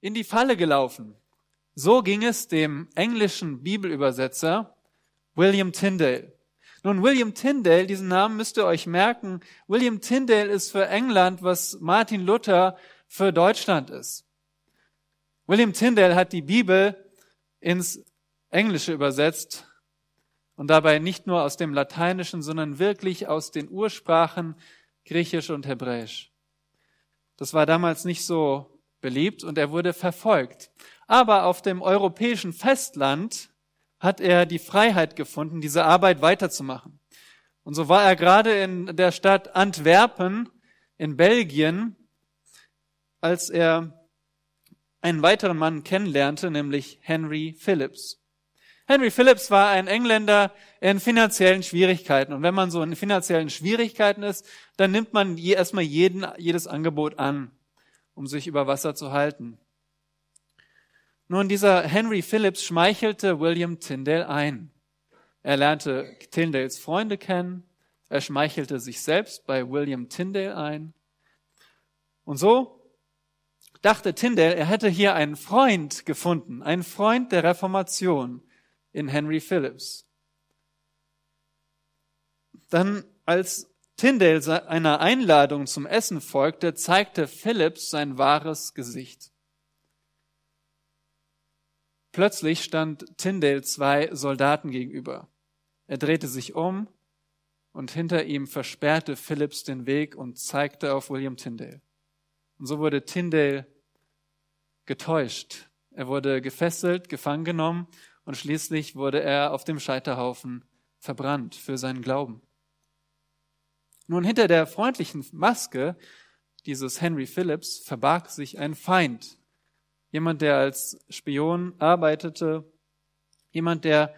in die Falle gelaufen. So ging es dem englischen Bibelübersetzer William Tyndale. Nun, William Tyndale, diesen Namen müsst ihr euch merken. William Tyndale ist für England, was Martin Luther für Deutschland ist. William Tyndale hat die Bibel ins Englische übersetzt und dabei nicht nur aus dem Lateinischen, sondern wirklich aus den Ursprachen Griechisch und Hebräisch. Das war damals nicht so beliebt und er wurde verfolgt. Aber auf dem europäischen Festland hat er die Freiheit gefunden, diese Arbeit weiterzumachen. Und so war er gerade in der Stadt Antwerpen in Belgien, als er einen weiteren Mann kennenlernte, nämlich Henry Phillips. Henry Phillips war ein Engländer in finanziellen Schwierigkeiten. Und wenn man so in finanziellen Schwierigkeiten ist, dann nimmt man erstmal jeden, jedes Angebot an, um sich über Wasser zu halten. Nun, dieser Henry Phillips schmeichelte William Tyndale ein. Er lernte Tyndales Freunde kennen. Er schmeichelte sich selbst bei William Tyndale ein. Und so dachte Tyndale, er hätte hier einen Freund gefunden, einen Freund der Reformation in Henry Phillips. Dann, als Tyndale einer Einladung zum Essen folgte, zeigte Phillips sein wahres Gesicht. Plötzlich stand Tyndale zwei Soldaten gegenüber. Er drehte sich um und hinter ihm versperrte Phillips den Weg und zeigte auf William Tyndale. Und so wurde Tyndale getäuscht. Er wurde gefesselt, gefangen genommen und schließlich wurde er auf dem Scheiterhaufen verbrannt für seinen Glauben. Nun, hinter der freundlichen Maske dieses Henry Phillips verbarg sich ein Feind, jemand, der als Spion arbeitete, jemand, der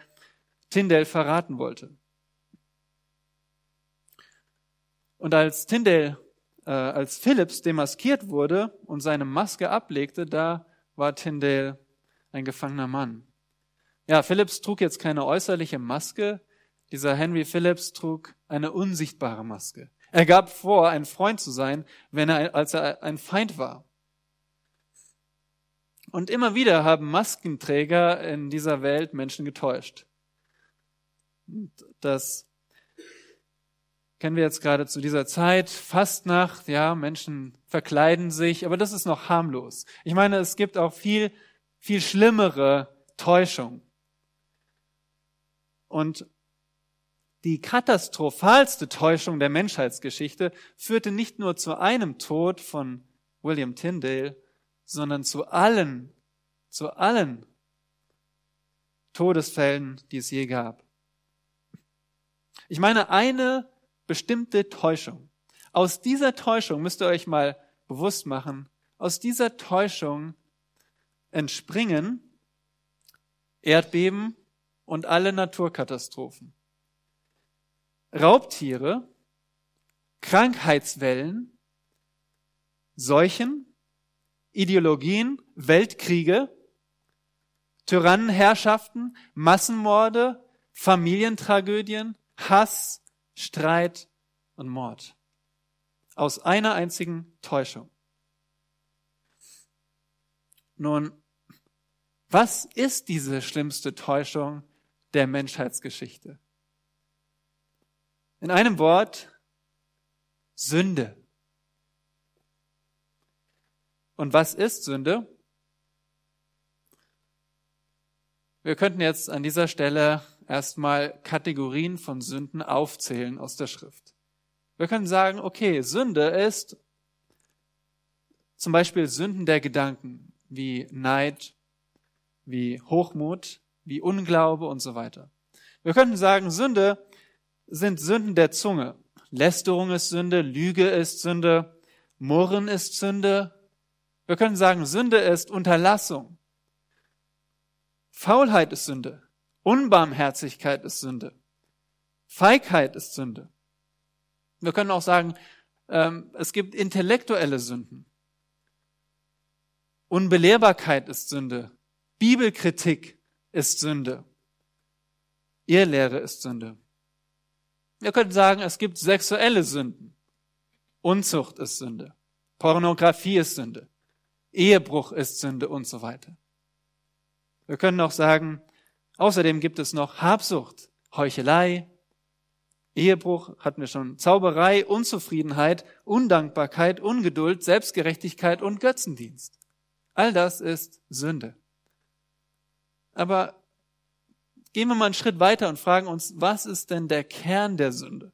Tyndale verraten wollte. Und als Tyndale, äh, als Phillips demaskiert wurde und seine Maske ablegte, da war Tyndale ein gefangener Mann. Ja, Phillips trug jetzt keine äußerliche Maske. Dieser Henry Phillips trug eine unsichtbare Maske. Er gab vor, ein Freund zu sein, wenn er, als er ein Feind war. Und immer wieder haben Maskenträger in dieser Welt Menschen getäuscht. Das kennen wir jetzt gerade zu dieser Zeit. Fastnacht, ja, Menschen verkleiden sich, aber das ist noch harmlos. Ich meine, es gibt auch viel, viel schlimmere Täuschung. Und die katastrophalste Täuschung der Menschheitsgeschichte führte nicht nur zu einem Tod von William Tyndale, sondern zu allen, zu allen Todesfällen, die es je gab. Ich meine eine bestimmte Täuschung. Aus dieser Täuschung müsst ihr euch mal bewusst machen, aus dieser Täuschung entspringen Erdbeben, und alle Naturkatastrophen. Raubtiere, Krankheitswellen, Seuchen, Ideologien, Weltkriege, Tyrannenherrschaften, Massenmorde, Familientragödien, Hass, Streit und Mord. Aus einer einzigen Täuschung. Nun, was ist diese schlimmste Täuschung, der Menschheitsgeschichte. In einem Wort, Sünde. Und was ist Sünde? Wir könnten jetzt an dieser Stelle erstmal Kategorien von Sünden aufzählen aus der Schrift. Wir können sagen, okay, Sünde ist zum Beispiel Sünden der Gedanken, wie Neid, wie Hochmut, wie Unglaube und so weiter. Wir könnten sagen, Sünde sind Sünden der Zunge. Lästerung ist Sünde, Lüge ist Sünde, Murren ist Sünde. Wir können sagen, Sünde ist Unterlassung. Faulheit ist Sünde. Unbarmherzigkeit ist Sünde. Feigheit ist Sünde. Wir können auch sagen, ähm, es gibt intellektuelle Sünden. Unbelehrbarkeit ist Sünde. Bibelkritik ist Sünde. Irrlehre ist Sünde. Wir könnten sagen, es gibt sexuelle Sünden. Unzucht ist Sünde. Pornografie ist Sünde. Ehebruch ist Sünde und so weiter. Wir können auch sagen, außerdem gibt es noch Habsucht, Heuchelei, Ehebruch hatten wir schon, Zauberei, Unzufriedenheit, Undankbarkeit, Ungeduld, Selbstgerechtigkeit und Götzendienst. All das ist Sünde. Aber gehen wir mal einen Schritt weiter und fragen uns, was ist denn der Kern der Sünde?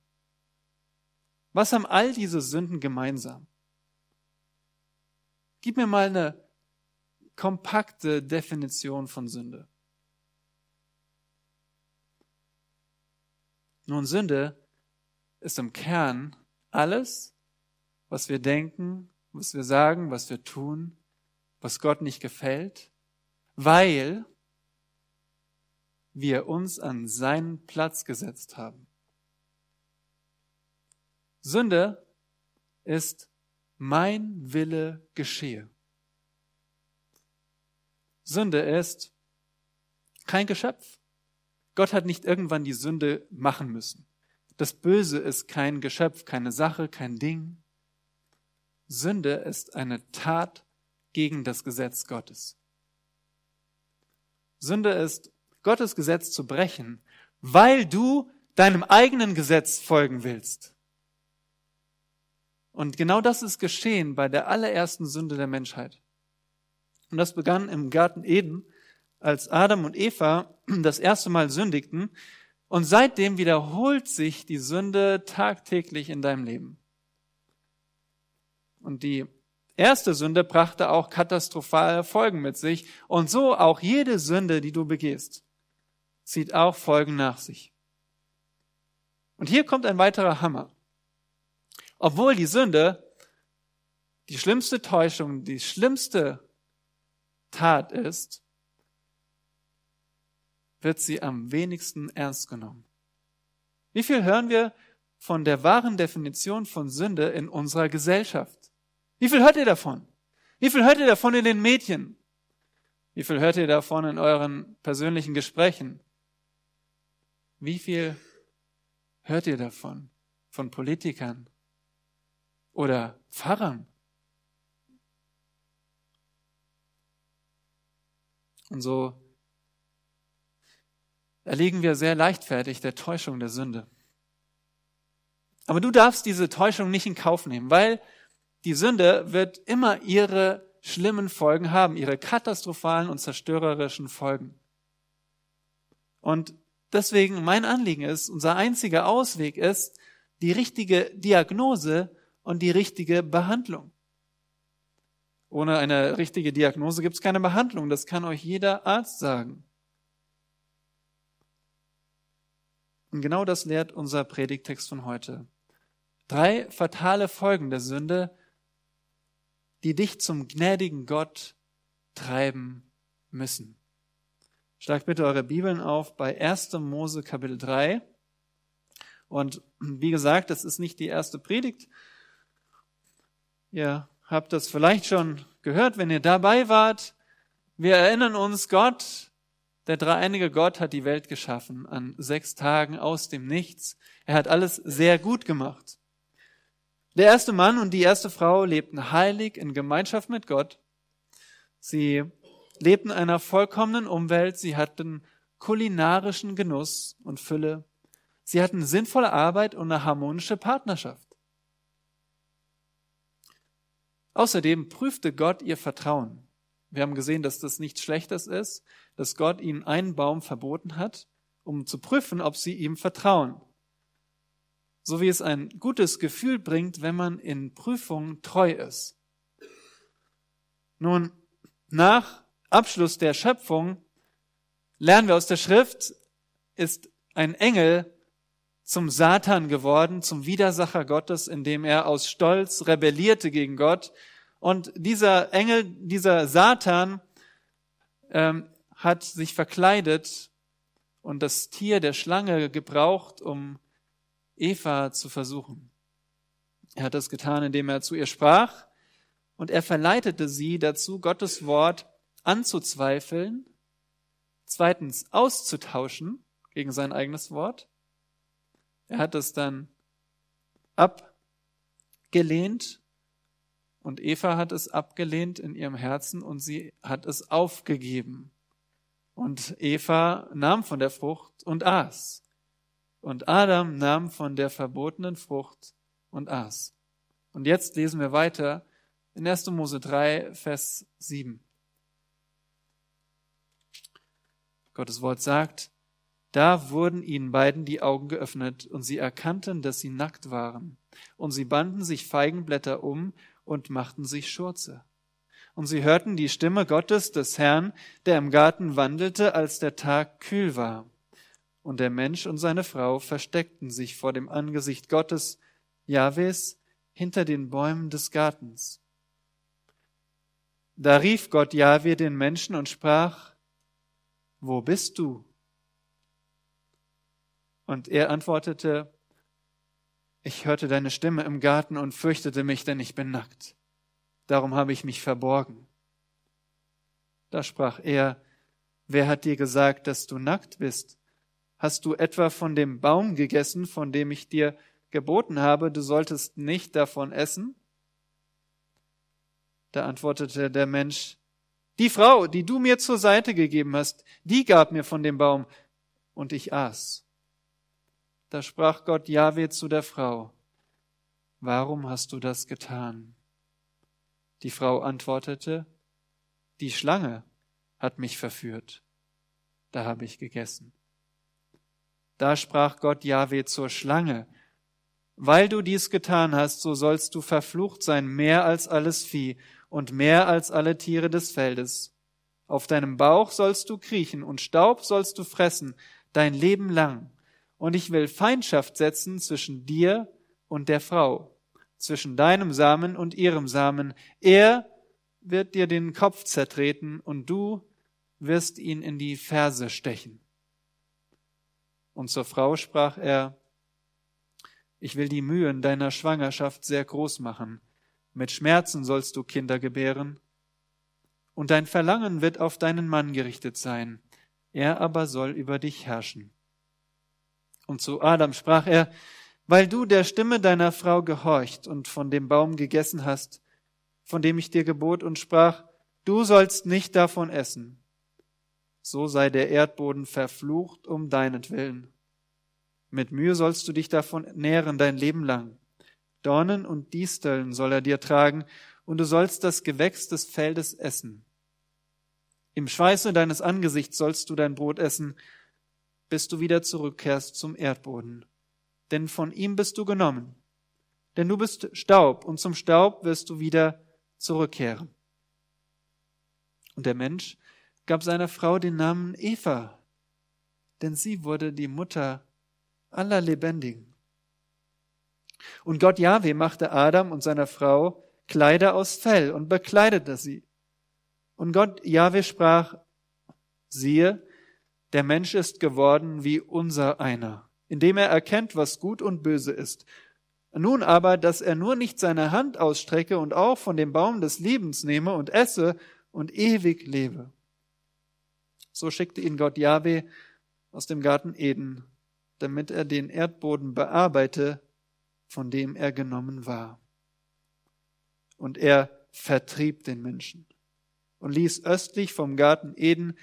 Was haben all diese Sünden gemeinsam? Gib mir mal eine kompakte Definition von Sünde. Nun, Sünde ist im Kern alles, was wir denken, was wir sagen, was wir tun, was Gott nicht gefällt, weil wir uns an seinen Platz gesetzt haben. Sünde ist mein Wille geschehe. Sünde ist kein Geschöpf. Gott hat nicht irgendwann die Sünde machen müssen. Das Böse ist kein Geschöpf, keine Sache, kein Ding. Sünde ist eine Tat gegen das Gesetz Gottes. Sünde ist Gottes Gesetz zu brechen, weil du deinem eigenen Gesetz folgen willst. Und genau das ist geschehen bei der allerersten Sünde der Menschheit. Und das begann im Garten Eden, als Adam und Eva das erste Mal sündigten. Und seitdem wiederholt sich die Sünde tagtäglich in deinem Leben. Und die erste Sünde brachte auch katastrophale Folgen mit sich. Und so auch jede Sünde, die du begehst, zieht auch Folgen nach sich. Und hier kommt ein weiterer Hammer. Obwohl die Sünde die schlimmste Täuschung, die schlimmste Tat ist, wird sie am wenigsten ernst genommen. Wie viel hören wir von der wahren Definition von Sünde in unserer Gesellschaft? Wie viel hört ihr davon? Wie viel hört ihr davon in den Medien? Wie viel hört ihr davon in euren persönlichen Gesprächen? Wie viel hört ihr davon von Politikern oder Pfarrern? Und so erliegen wir sehr leichtfertig der Täuschung der Sünde. Aber du darfst diese Täuschung nicht in Kauf nehmen, weil die Sünde wird immer ihre schlimmen Folgen haben, ihre katastrophalen und zerstörerischen Folgen. Und deswegen mein Anliegen ist, unser einziger Ausweg ist, die richtige Diagnose und die richtige Behandlung. Ohne eine richtige Diagnose gibt es keine Behandlung. Das kann euch jeder Arzt sagen. Und genau das lehrt unser Predigtext von heute. Drei fatale Folgen der Sünde, die dich zum gnädigen Gott treiben müssen. Schlagt bitte eure Bibeln auf bei 1. Mose Kapitel 3. Und wie gesagt, das ist nicht die erste Predigt. Ihr habt das vielleicht schon gehört, wenn ihr dabei wart. Wir erinnern uns, Gott der dreieinige Gott hat die Welt geschaffen an sechs Tagen aus dem Nichts. Er hat alles sehr gut gemacht. Der erste Mann und die erste Frau lebten heilig in Gemeinschaft mit Gott. Sie lebten in einer vollkommenen Umwelt. Sie hatten kulinarischen Genuss und Fülle. Sie hatten sinnvolle Arbeit und eine harmonische Partnerschaft. Außerdem prüfte Gott ihr Vertrauen. Wir haben gesehen, dass das nichts Schlechtes ist, dass Gott ihnen einen Baum verboten hat, um zu prüfen, ob sie ihm vertrauen. So wie es ein gutes Gefühl bringt, wenn man in Prüfungen treu ist. Nun, nach Abschluss der Schöpfung lernen wir aus der Schrift, ist ein Engel zum Satan geworden, zum Widersacher Gottes, indem er aus Stolz rebellierte gegen Gott und dieser Engel, dieser Satan, ähm, hat sich verkleidet und das Tier der Schlange gebraucht, um Eva zu versuchen. Er hat das getan, indem er zu ihr sprach und er verleitete sie dazu, Gottes Wort anzuzweifeln, zweitens auszutauschen gegen sein eigenes Wort. Er hat es dann abgelehnt Und Eva hat es abgelehnt in ihrem Herzen und sie hat es aufgegeben. Und Eva nahm von der Frucht und aß. Und Adam nahm von der verbotenen Frucht und aß. Und jetzt lesen wir weiter in 1. Mose 3, Vers 7. Gottes Wort sagt, da wurden ihnen beiden die Augen geöffnet und sie erkannten, dass sie nackt waren. Und sie banden sich Feigenblätter um und machten sich Schurze. Und sie hörten die Stimme Gottes des Herrn, der im Garten wandelte, als der Tag kühl war. Und der Mensch und seine Frau versteckten sich vor dem Angesicht Gottes, Jahwes, hinter den Bäumen des Gartens. Da rief Gott Jahwe den Menschen und sprach, Wo bist du? Und er antwortete, ich hörte deine Stimme im Garten und fürchtete mich, denn ich bin nackt. Darum habe ich mich verborgen. Da sprach er, wer hat dir gesagt, dass du nackt bist? Hast du etwa von dem Baum gegessen, von dem ich dir geboten habe, du solltest nicht davon essen? Da antwortete der Mensch, die Frau, die du mir zur Seite gegeben hast, die gab mir von dem Baum, und ich aß. Da sprach Gott Jahwe zu der Frau, warum hast du das getan? Die Frau antwortete, die Schlange hat mich verführt, da habe ich gegessen. Da sprach Gott Jahwe zur Schlange, weil du dies getan hast, so sollst du verflucht sein mehr als alles Vieh und mehr als alle Tiere des Feldes. Auf deinem Bauch sollst du kriechen und Staub sollst du fressen dein Leben lang und ich will Feindschaft setzen zwischen dir und der Frau, zwischen deinem Samen und ihrem Samen. Er wird dir den Kopf zertreten und du wirst ihn in die Ferse stechen. Und zur Frau sprach er, ich will die Mühen deiner Schwangerschaft sehr groß machen. Mit Schmerzen sollst du Kinder gebären. Und dein Verlangen wird auf deinen Mann gerichtet sein. Er aber soll über dich herrschen. Und zu Adam sprach er, weil du der Stimme deiner Frau gehorcht und von dem Baum gegessen hast, von dem ich dir gebot und sprach, du sollst nicht davon essen. So sei der Erdboden verflucht um deinetwillen. Mit Mühe sollst du dich davon nähren dein Leben lang. Dornen und Disteln soll er dir tragen, und du sollst das Gewächs des Feldes essen. Im Schweiße deines Angesichts sollst du dein Brot essen, bis du wieder zurückkehrst zum Erdboden. Denn von ihm bist du genommen. Denn du bist Staub und zum Staub wirst du wieder zurückkehren. Und der Mensch gab seiner Frau den Namen Eva, denn sie wurde die Mutter aller Lebendigen. Und Gott Jahwe machte Adam und seiner Frau Kleider aus Fell und bekleidete sie. Und Gott Jahwe sprach, siehe, der Mensch ist geworden wie unser einer, indem er erkennt, was gut und böse ist. Nun aber, dass er nur nicht seine Hand ausstrecke und auch von dem Baum des Lebens nehme und esse und ewig lebe. So schickte ihn Gott Jahwe aus dem Garten Eden, damit er den Erdboden bearbeite, von dem er genommen war. Und er vertrieb den Menschen und ließ östlich vom Garten Eden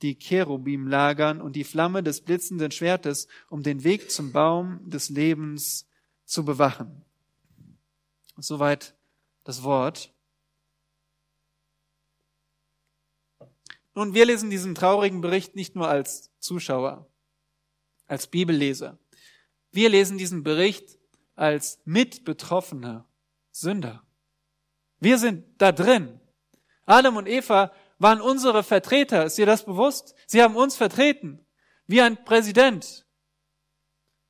die Cherubim lagern und die Flamme des blitzenden Schwertes, um den Weg zum Baum des Lebens zu bewachen. Soweit das Wort. Nun, wir lesen diesen traurigen Bericht nicht nur als Zuschauer, als Bibelleser. Wir lesen diesen Bericht als mitbetroffene Sünder. Wir sind da drin. Adam und Eva waren unsere Vertreter. Ist dir das bewusst? Sie haben uns vertreten. Wie ein Präsident.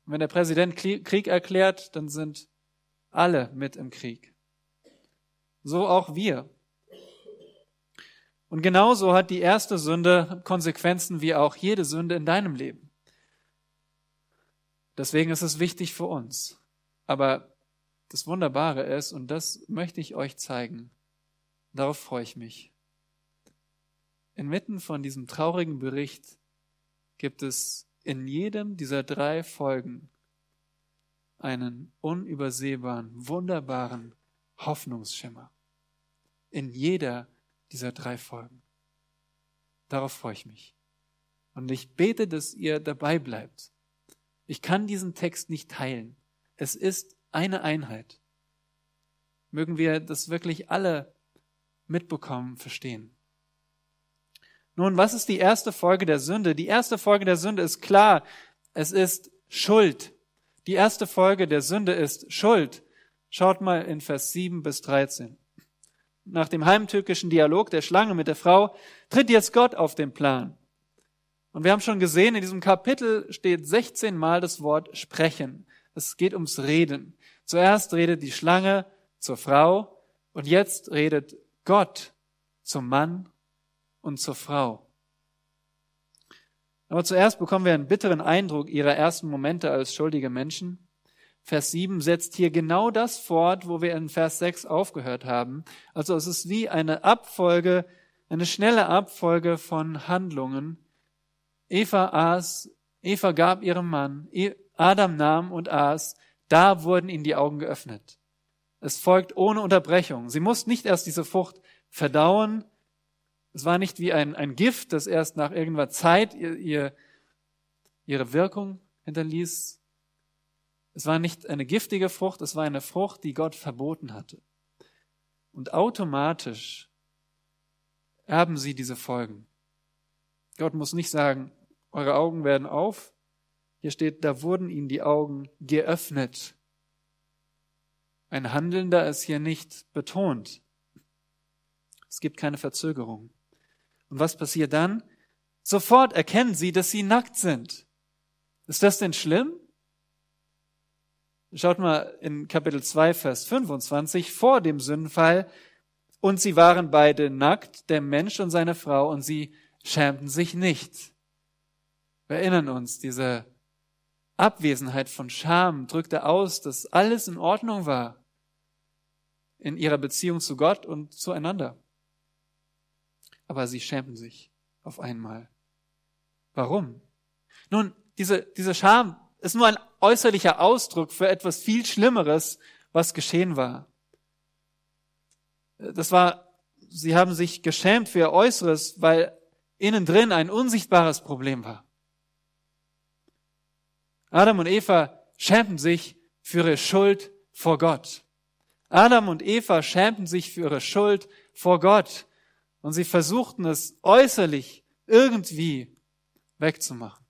Und wenn der Präsident Krieg erklärt, dann sind alle mit im Krieg. So auch wir. Und genauso hat die erste Sünde Konsequenzen wie auch jede Sünde in deinem Leben. Deswegen ist es wichtig für uns. Aber das Wunderbare ist, und das möchte ich euch zeigen, darauf freue ich mich. Inmitten von diesem traurigen Bericht gibt es in jedem dieser drei Folgen einen unübersehbaren, wunderbaren Hoffnungsschimmer. in jeder dieser drei Folgen. Darauf freue ich mich. Und ich bete, dass ihr dabei bleibt. Ich kann diesen Text nicht teilen. Es ist eine Einheit. Mögen wir das wirklich alle mitbekommen, verstehen. Nun, was ist die erste Folge der Sünde? Die erste Folge der Sünde ist klar. Es ist Schuld. Die erste Folge der Sünde ist Schuld. Schaut mal in Vers 7 bis 13. Nach dem heimtückischen Dialog der Schlange mit der Frau tritt jetzt Gott auf den Plan. Und wir haben schon gesehen, in diesem Kapitel steht 16 Mal das Wort sprechen. Es geht ums Reden. Zuerst redet die Schlange zur Frau und jetzt redet Gott zum Mann und zur Frau. Aber zuerst bekommen wir einen bitteren Eindruck ihrer ersten Momente als schuldige Menschen. Vers 7 setzt hier genau das fort, wo wir in Vers 6 aufgehört haben. Also es ist wie eine Abfolge, eine schnelle Abfolge von Handlungen. Eva aß, Eva gab ihrem Mann, Adam nahm und aß, da wurden ihnen die Augen geöffnet. Es folgt ohne Unterbrechung. Sie mussten nicht erst diese Frucht verdauen, es war nicht wie ein, ein Gift, das erst nach irgendwann Zeit ihr, ihr, ihre Wirkung hinterließ. Es war nicht eine giftige Frucht, es war eine Frucht, die Gott verboten hatte. Und automatisch erben sie diese Folgen. Gott muss nicht sagen, eure Augen werden auf. Hier steht, da wurden ihnen die Augen geöffnet. Ein Handelnder ist hier nicht betont. Es gibt keine Verzögerung. Und was passiert dann? Sofort erkennen sie, dass sie nackt sind. Ist das denn schlimm? Schaut mal in Kapitel 2, Vers 25, vor dem Sündenfall. Und sie waren beide nackt, der Mensch und seine Frau, und sie schämten sich nicht. Wir erinnern uns, diese Abwesenheit von Scham drückte aus, dass alles in Ordnung war in ihrer Beziehung zu Gott und zueinander aber sie schämen sich auf einmal. Warum? Nun, diese, diese Scham ist nur ein äußerlicher Ausdruck für etwas viel Schlimmeres, was geschehen war. Das war, sie haben sich geschämt für ihr Äußeres, weil innen drin ein unsichtbares Problem war. Adam und Eva schämten sich für ihre Schuld vor Gott. Adam und Eva schämten sich für ihre Schuld vor Gott. Und sie versuchten es äußerlich irgendwie wegzumachen.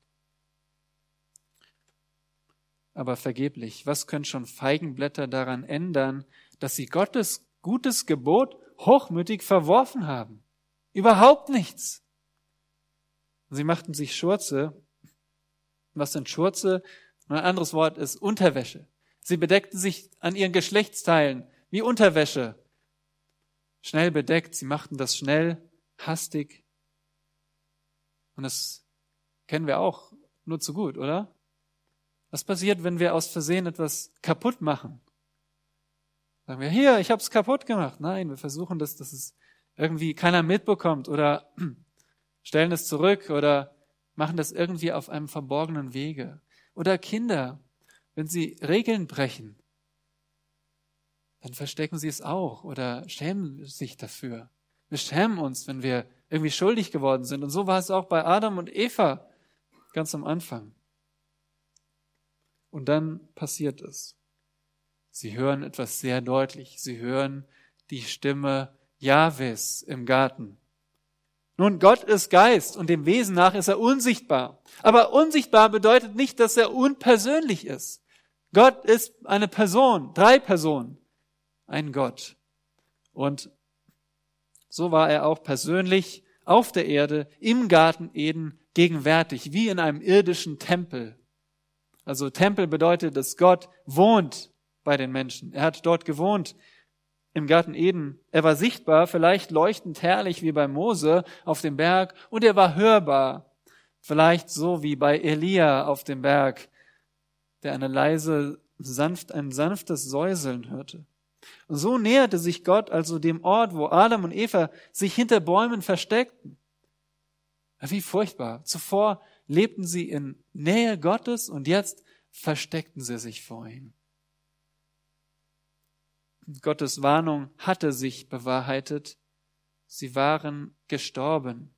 Aber vergeblich. Was können schon Feigenblätter daran ändern, dass sie Gottes gutes Gebot hochmütig verworfen haben? Überhaupt nichts. Sie machten sich Schurze. Was sind Schurze? Ein anderes Wort ist Unterwäsche. Sie bedeckten sich an ihren Geschlechtsteilen wie Unterwäsche schnell bedeckt. Sie machten das schnell, hastig. Und das kennen wir auch nur zu gut, oder? Was passiert, wenn wir aus Versehen etwas kaputt machen? Sagen wir, hier, ich habe es kaputt gemacht. Nein, wir versuchen das, dass es irgendwie keiner mitbekommt oder stellen es zurück oder machen das irgendwie auf einem verborgenen Wege. Oder Kinder, wenn sie Regeln brechen, dann verstecken sie es auch oder schämen sich dafür. Wir schämen uns, wenn wir irgendwie schuldig geworden sind. Und so war es auch bei Adam und Eva ganz am Anfang. Und dann passiert es. Sie hören etwas sehr deutlich. Sie hören die Stimme Jahwes im Garten. Nun, Gott ist Geist und dem Wesen nach ist er unsichtbar. Aber unsichtbar bedeutet nicht, dass er unpersönlich ist. Gott ist eine Person, drei Personen ein Gott. Und so war er auch persönlich auf der Erde im Garten Eden gegenwärtig, wie in einem irdischen Tempel. Also Tempel bedeutet, dass Gott wohnt bei den Menschen. Er hat dort gewohnt im Garten Eden. Er war sichtbar, vielleicht leuchtend herrlich wie bei Mose auf dem Berg, und er war hörbar, vielleicht so wie bei Elia auf dem Berg, der eine leise, sanft, ein sanftes Säuseln hörte. Und so näherte sich Gott also dem Ort, wo Adam und Eva sich hinter Bäumen versteckten. Wie furchtbar. Zuvor lebten sie in Nähe Gottes und jetzt versteckten sie sich vor ihm. Gottes Warnung hatte sich bewahrheitet. Sie waren gestorben.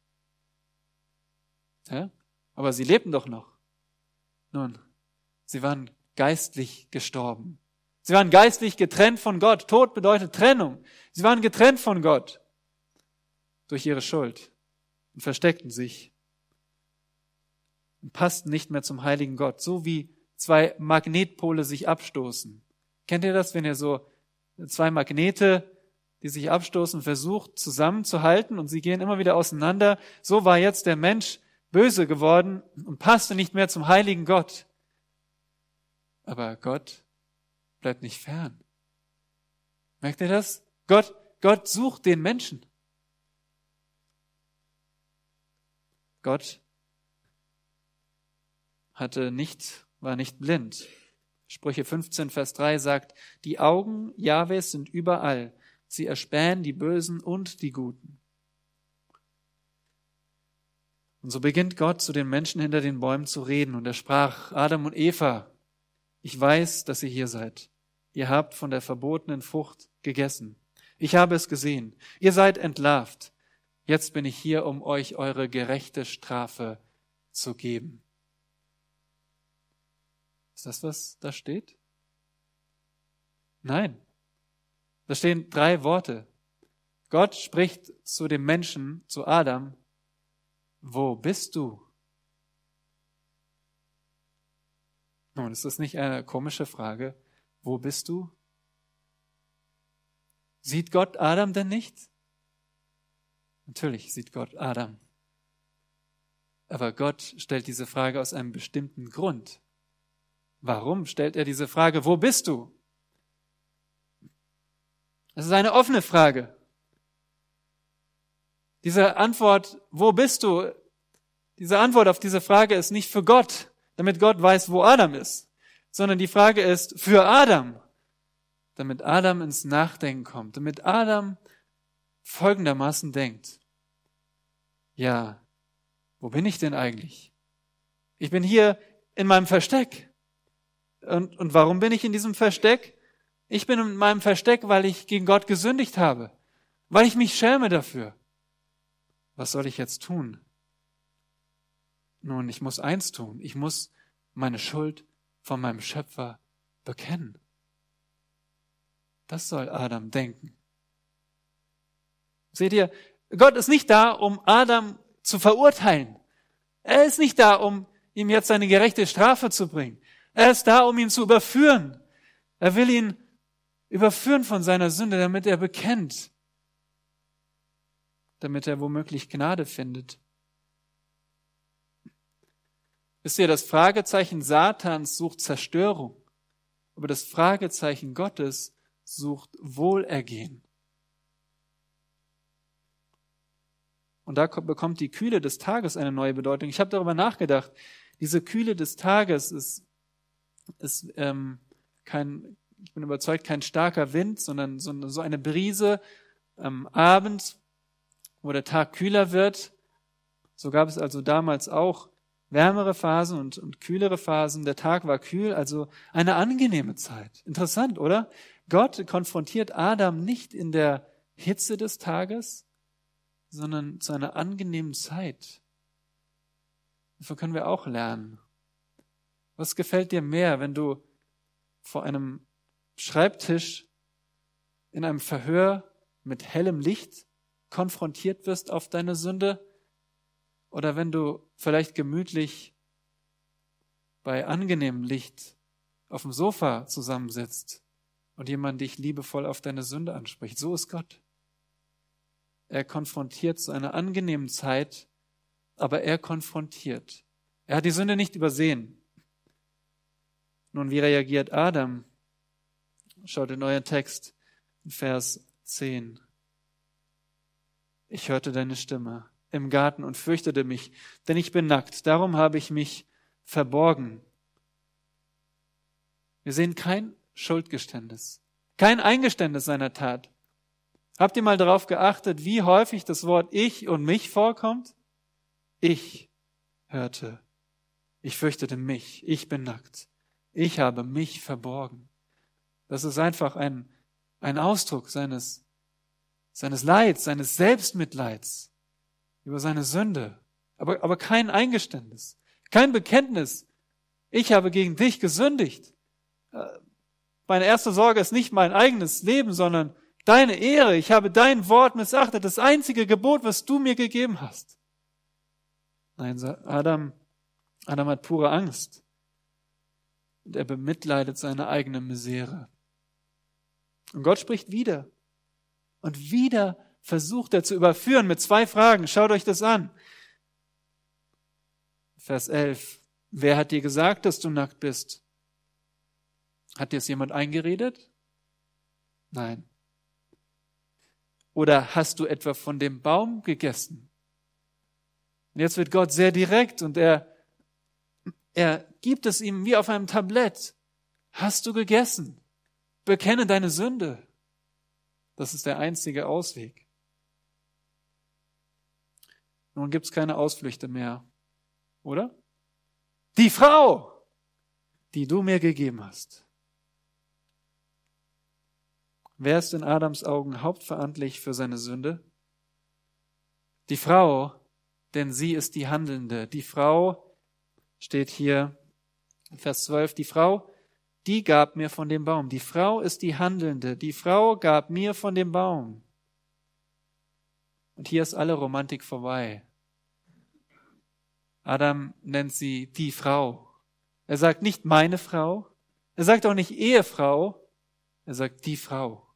Ja? Aber sie lebten doch noch. Nun, sie waren geistlich gestorben. Sie waren geistlich getrennt von Gott. Tod bedeutet Trennung. Sie waren getrennt von Gott durch ihre Schuld und versteckten sich und passten nicht mehr zum heiligen Gott, so wie zwei Magnetpole sich abstoßen. Kennt ihr das, wenn ihr so zwei Magnete, die sich abstoßen, versucht zusammenzuhalten und sie gehen immer wieder auseinander? So war jetzt der Mensch böse geworden und passte nicht mehr zum heiligen Gott. Aber Gott bleibt nicht fern. Merkt ihr das? Gott, Gott sucht den Menschen. Gott hatte nicht, war nicht blind. Sprüche 15, Vers 3 sagt, die Augen Jahwes sind überall. Sie erspähen die Bösen und die Guten. Und so beginnt Gott zu den Menschen hinter den Bäumen zu reden. Und er sprach, Adam und Eva, ich weiß, dass ihr hier seid. Ihr habt von der verbotenen Frucht gegessen. Ich habe es gesehen. Ihr seid entlarvt. Jetzt bin ich hier, um euch eure gerechte Strafe zu geben. Ist das, was da steht? Nein. Da stehen drei Worte. Gott spricht zu dem Menschen, zu Adam, wo bist du? Nun, ist das nicht eine komische Frage? Wo bist du? Sieht Gott Adam denn nicht? Natürlich sieht Gott Adam. Aber Gott stellt diese Frage aus einem bestimmten Grund. Warum stellt er diese Frage, wo bist du? Es ist eine offene Frage. Diese Antwort, wo bist du? Diese Antwort auf diese Frage ist nicht für Gott, damit Gott weiß, wo Adam ist, sondern die Frage ist für Adam, damit Adam ins Nachdenken kommt, damit Adam folgendermaßen denkt ja, wo bin ich denn eigentlich? Ich bin hier in meinem Versteck. Und, und warum bin ich in diesem Versteck? Ich bin in meinem Versteck, weil ich gegen Gott gesündigt habe, weil ich mich schäme dafür. Was soll ich jetzt tun? Nun, ich muss eins tun. Ich muss meine Schuld von meinem Schöpfer bekennen. Das soll Adam denken. Seht ihr, Gott ist nicht da, um Adam zu verurteilen. Er ist nicht da, um ihm jetzt seine gerechte Strafe zu bringen. Er ist da, um ihn zu überführen. Er will ihn überführen von seiner Sünde, damit er bekennt, damit er womöglich Gnade findet. Wisst ihr, das Fragezeichen Satans sucht Zerstörung, aber das Fragezeichen Gottes sucht Wohlergehen. Und da bekommt die Kühle des Tages eine neue Bedeutung. Ich habe darüber nachgedacht. Diese Kühle des Tages ist, ist ähm, kein, ich bin überzeugt, kein starker Wind, sondern so, eine Brise am Abend, wo der Tag kühler wird. So gab es also damals auch wärmere Phasen und, und kühlere Phasen. Der Tag war kühl, also eine angenehme Zeit. Interessant, oder? Gott konfrontiert Adam nicht in der Hitze des Tages, sondern zu einer angenehmen Zeit. Davon können wir auch lernen. Was gefällt dir mehr, wenn du vor einem Schreibtisch in einem Verhör mit hellem Licht konfrontiert wirst auf deine Sünde oder wenn du vielleicht gemütlich bei angenehmem Licht auf dem Sofa zusammensitzt und jemand dich liebevoll auf deine Sünde anspricht. So ist Gott. Er konfrontiert zu einer angenehmen Zeit, aber er konfrontiert. Er hat die Sünde nicht übersehen. Nun, wie reagiert Adam? Schaut in euren Text, Vers 10. Ich hörte deine Stimme im Garten und fürchtete mich, denn ich bin nackt, darum habe ich mich verborgen. Wir sehen kein Schuldgeständnis, kein Eingeständnis seiner Tat. Habt ihr mal darauf geachtet, wie häufig das Wort ich und mich vorkommt? Ich hörte. Ich fürchtete mich. Ich bin nackt. Ich habe mich verborgen. Das ist einfach ein, ein Ausdruck seines, seines Leids, seines Selbstmitleids über seine Sünde, aber, aber kein Eingeständnis, kein Bekenntnis. Ich habe gegen dich gesündigt. Äh, meine erste Sorge ist nicht mein eigenes Leben, sondern deine Ehre. Ich habe dein Wort missachtet, das einzige Gebot, was du mir gegeben hast. Nein, Adam, Adam hat pure Angst. Und er bemitleidet seine eigene Misere. Und Gott spricht wieder. Und wieder versucht er zu überführen mit zwei Fragen. Schaut euch das an. Vers 11. Wer hat dir gesagt, dass du nackt bist? Hat dir es jemand eingeredet? Nein. Oder hast du etwa von dem Baum gegessen? Und jetzt wird Gott sehr direkt und er, er gibt es ihm wie auf einem Tablett. Hast du gegessen? Bekenne deine Sünde. Das ist der einzige Ausweg. Nun gibt es keine Ausflüchte mehr, oder? Die Frau, die du mir gegeben hast. Wer ist in Adams Augen hauptverantwortlich für seine Sünde? Die Frau, denn sie ist die Handelnde. Die Frau steht hier, Vers 12, die Frau, die gab mir von dem Baum. Die Frau ist die Handelnde. Die Frau gab mir von dem Baum. Und hier ist alle Romantik vorbei. Adam nennt sie die Frau. Er sagt nicht meine Frau. Er sagt auch nicht Ehefrau. Er sagt die Frau.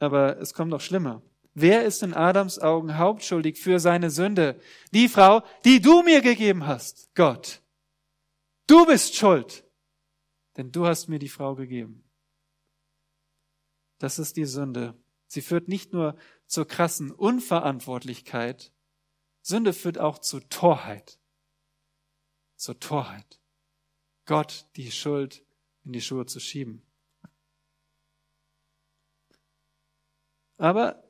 Aber es kommt noch schlimmer. Wer ist in Adams Augen hauptschuldig für seine Sünde? Die Frau, die du mir gegeben hast, Gott. Du bist schuld, denn du hast mir die Frau gegeben. Das ist die Sünde. Sie führt nicht nur zur krassen Unverantwortlichkeit, Sünde führt auch zu Torheit. Zur Torheit. Gott die Schuld in die Schuhe zu schieben. Aber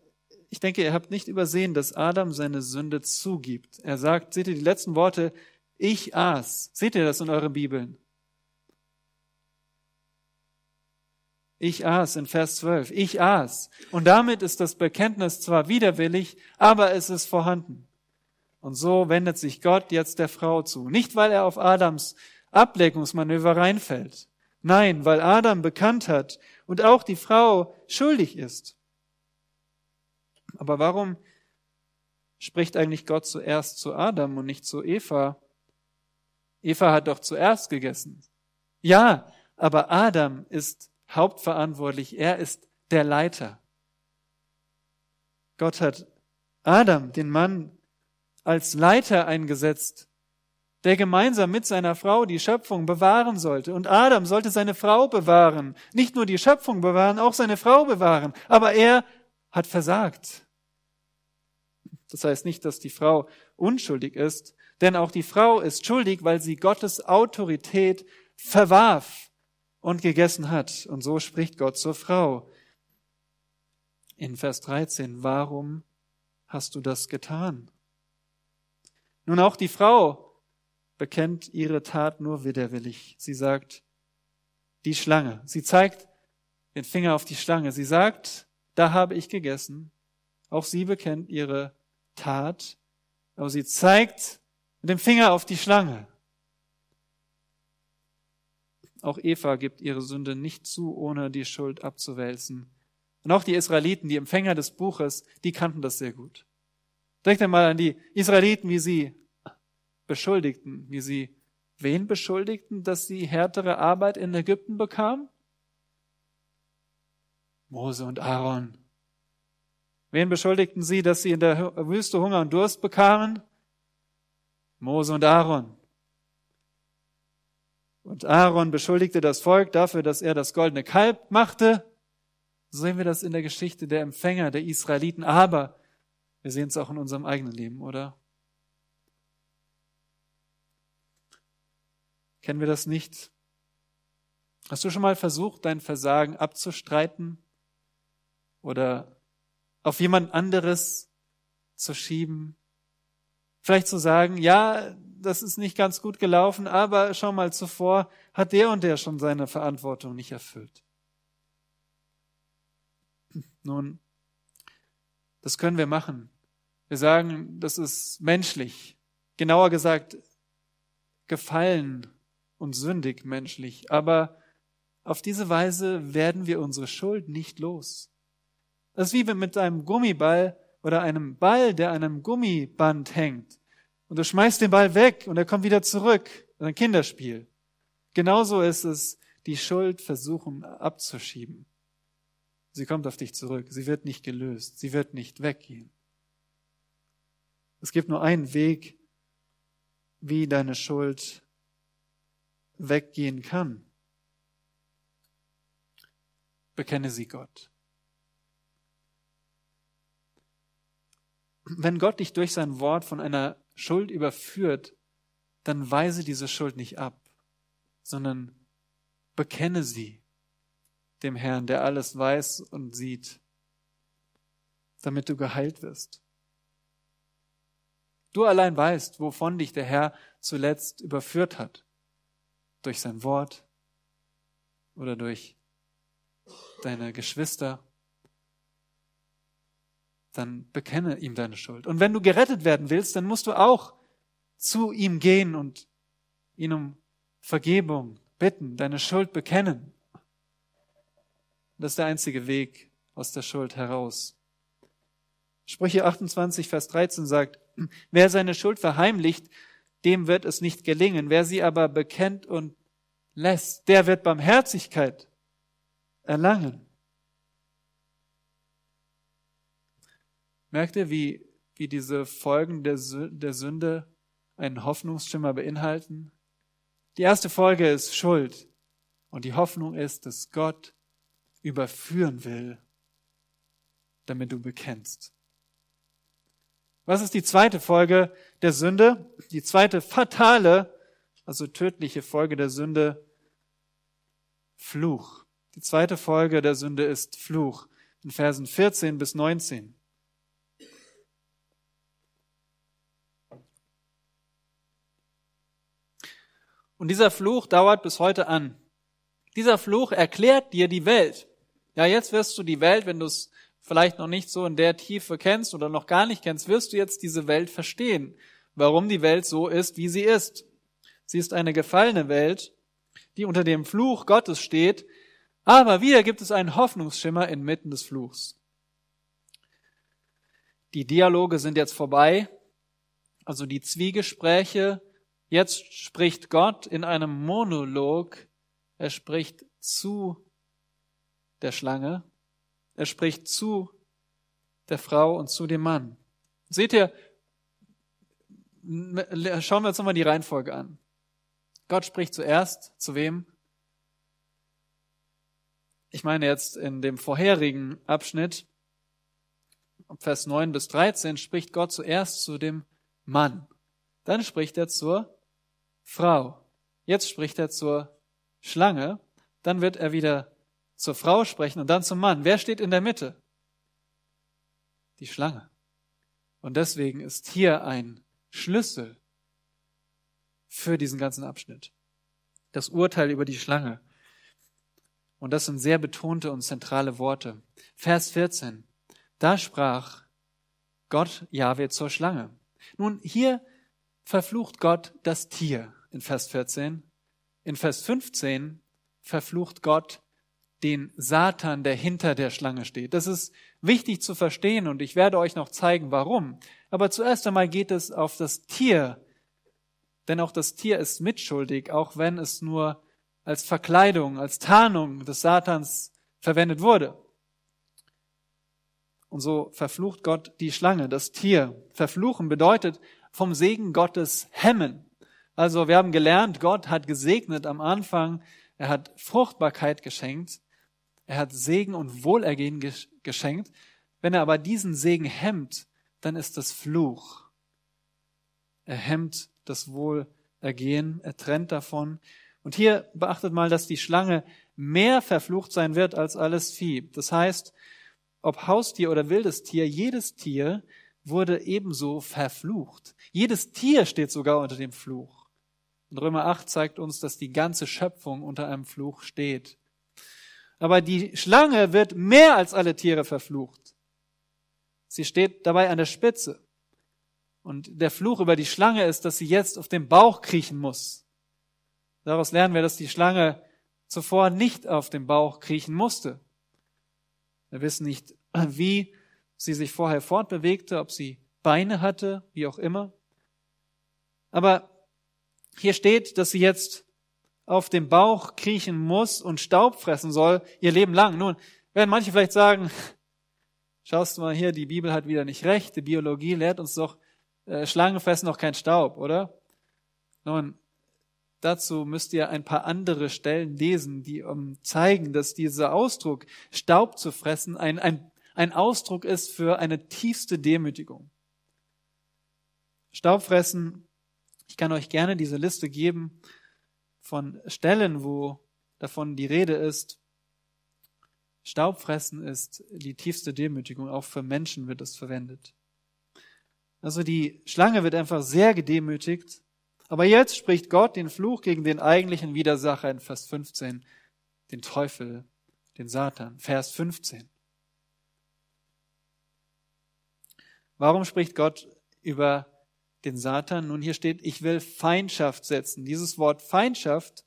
ich denke, ihr habt nicht übersehen, dass Adam seine Sünde zugibt. Er sagt, seht ihr die letzten Worte, ich aß. Seht ihr das in euren Bibeln? Ich aß in Vers 12. Ich aß. Und damit ist das Bekenntnis zwar widerwillig, aber es ist vorhanden. Und so wendet sich Gott jetzt der Frau zu. Nicht, weil er auf Adams Ableckungsmanöver reinfällt. Nein, weil Adam bekannt hat und auch die Frau schuldig ist. Aber warum spricht eigentlich Gott zuerst zu Adam und nicht zu Eva? Eva hat doch zuerst gegessen. Ja, aber Adam ist hauptverantwortlich. Er ist der Leiter. Gott hat Adam, den Mann, als Leiter eingesetzt, der gemeinsam mit seiner Frau die Schöpfung bewahren sollte. Und Adam sollte seine Frau bewahren. Nicht nur die Schöpfung bewahren, auch seine Frau bewahren. Aber er hat versagt. Das heißt nicht, dass die Frau unschuldig ist, denn auch die Frau ist schuldig, weil sie Gottes Autorität verwarf und gegessen hat. Und so spricht Gott zur Frau. In Vers 13, warum hast du das getan? Nun auch die Frau bekennt ihre Tat nur widerwillig. Sie sagt, die Schlange. Sie zeigt den Finger auf die Schlange. Sie sagt, da habe ich gegessen. Auch sie bekennt ihre Tat, aber sie zeigt mit dem Finger auf die Schlange. Auch Eva gibt ihre Sünde nicht zu, ohne die Schuld abzuwälzen. Und auch die Israeliten, die Empfänger des Buches, die kannten das sehr gut. Denkt einmal an die Israeliten, wie sie beschuldigten, wie sie wen beschuldigten, dass sie härtere Arbeit in Ägypten bekamen? Mose und Aaron. Wen beschuldigten sie, dass sie in der Wüste Hunger und Durst bekamen? Mose und Aaron. Und Aaron beschuldigte das Volk dafür, dass er das goldene Kalb machte. So sehen wir das in der Geschichte der Empfänger der Israeliten. Aber wir sehen es auch in unserem eigenen Leben, oder? Kennen wir das nicht? Hast du schon mal versucht, dein Versagen abzustreiten oder auf jemand anderes zu schieben? Vielleicht zu sagen, ja, das ist nicht ganz gut gelaufen, aber schau mal zuvor, hat der und der schon seine Verantwortung nicht erfüllt. Nun, das können wir machen. Wir sagen, das ist menschlich. Genauer gesagt, gefallen und sündig menschlich. Aber auf diese Weise werden wir unsere Schuld nicht los. Das ist wie mit einem Gummiball oder einem Ball, der an einem Gummiband hängt. Und du schmeißt den Ball weg und er kommt wieder zurück. Ein Kinderspiel. Genauso ist es, die Schuld versuchen abzuschieben. Sie kommt auf dich zurück. Sie wird nicht gelöst. Sie wird nicht weggehen. Es gibt nur einen Weg, wie deine Schuld weggehen kann. Bekenne sie Gott. Wenn Gott dich durch sein Wort von einer Schuld überführt, dann weise diese Schuld nicht ab, sondern bekenne sie dem Herrn, der alles weiß und sieht, damit du geheilt wirst. Du allein weißt, wovon dich der Herr zuletzt überführt hat. Durch sein Wort oder durch deine Geschwister. Dann bekenne ihm deine Schuld. Und wenn du gerettet werden willst, dann musst du auch zu ihm gehen und ihn um Vergebung bitten, deine Schuld bekennen. Das ist der einzige Weg aus der Schuld heraus. Sprüche 28, Vers 13 sagt, wer seine Schuld verheimlicht, dem wird es nicht gelingen. Wer sie aber bekennt und lässt, der wird Barmherzigkeit erlangen. Merkt ihr, wie, wie diese Folgen der, der Sünde einen Hoffnungsschimmer beinhalten? Die erste Folge ist Schuld. Und die Hoffnung ist, dass Gott überführen will, damit du bekennst. Was ist die zweite Folge der Sünde? Die zweite fatale, also tödliche Folge der Sünde, Fluch. Die zweite Folge der Sünde ist Fluch in Versen 14 bis 19. Und dieser Fluch dauert bis heute an. Dieser Fluch erklärt dir die Welt. Ja, jetzt wirst du die Welt, wenn du es vielleicht noch nicht so in der Tiefe kennst oder noch gar nicht kennst, wirst du jetzt diese Welt verstehen, warum die Welt so ist, wie sie ist. Sie ist eine gefallene Welt, die unter dem Fluch Gottes steht, aber wieder gibt es einen Hoffnungsschimmer inmitten des Fluchs. Die Dialoge sind jetzt vorbei, also die Zwiegespräche Jetzt spricht Gott in einem Monolog, er spricht zu der Schlange, er spricht zu der Frau und zu dem Mann. Seht ihr, schauen wir uns nochmal die Reihenfolge an. Gott spricht zuerst zu wem? Ich meine jetzt in dem vorherigen Abschnitt, Vers 9 bis 13, spricht Gott zuerst zu dem Mann. Dann spricht er zur Frau. Jetzt spricht er zur Schlange, dann wird er wieder zur Frau sprechen und dann zum Mann. Wer steht in der Mitte? Die Schlange. Und deswegen ist hier ein Schlüssel für diesen ganzen Abschnitt. Das Urteil über die Schlange. Und das sind sehr betonte und zentrale Worte. Vers 14. Da sprach Gott Jahwe zur Schlange. Nun, hier verflucht Gott das Tier in Vers 14. In Vers 15 verflucht Gott den Satan, der hinter der Schlange steht. Das ist wichtig zu verstehen und ich werde euch noch zeigen, warum. Aber zuerst einmal geht es auf das Tier, denn auch das Tier ist mitschuldig, auch wenn es nur als Verkleidung, als Tarnung des Satans verwendet wurde. Und so verflucht Gott die Schlange, das Tier. Verfluchen bedeutet vom Segen Gottes hemmen. Also wir haben gelernt, Gott hat gesegnet am Anfang, er hat Fruchtbarkeit geschenkt, er hat Segen und Wohlergehen geschenkt. Wenn er aber diesen Segen hemmt, dann ist das Fluch. Er hemmt das Wohlergehen, er trennt davon. Und hier beachtet mal, dass die Schlange mehr verflucht sein wird als alles Vieh. Das heißt, ob Haustier oder wildes Tier, jedes Tier wurde ebenso verflucht. Jedes Tier steht sogar unter dem Fluch. Und Römer 8 zeigt uns, dass die ganze Schöpfung unter einem Fluch steht. Aber die Schlange wird mehr als alle Tiere verflucht. Sie steht dabei an der Spitze. Und der Fluch über die Schlange ist, dass sie jetzt auf dem Bauch kriechen muss. Daraus lernen wir, dass die Schlange zuvor nicht auf dem Bauch kriechen musste. Wir wissen nicht, wie sie sich vorher fortbewegte, ob sie Beine hatte, wie auch immer. Aber hier steht, dass sie jetzt auf dem Bauch kriechen muss und Staub fressen soll, ihr Leben lang. Nun, werden manche vielleicht sagen, schaust du mal hier, die Bibel hat wieder nicht recht, die Biologie lehrt uns doch, äh, Schlangen fressen noch kein Staub, oder? Nun, dazu müsst ihr ein paar andere Stellen lesen, die um, zeigen, dass dieser Ausdruck, Staub zu fressen, ein, ein, ein Ausdruck ist für eine tiefste Demütigung. Staubfressen, ich kann euch gerne diese Liste geben von Stellen, wo davon die Rede ist. Staubfressen ist die tiefste Demütigung, auch für Menschen wird es verwendet. Also die Schlange wird einfach sehr gedemütigt. Aber jetzt spricht Gott den Fluch gegen den eigentlichen Widersacher in Vers 15, den Teufel, den Satan. Vers 15. Warum spricht Gott über den Satan. Nun hier steht, ich will Feindschaft setzen. Dieses Wort Feindschaft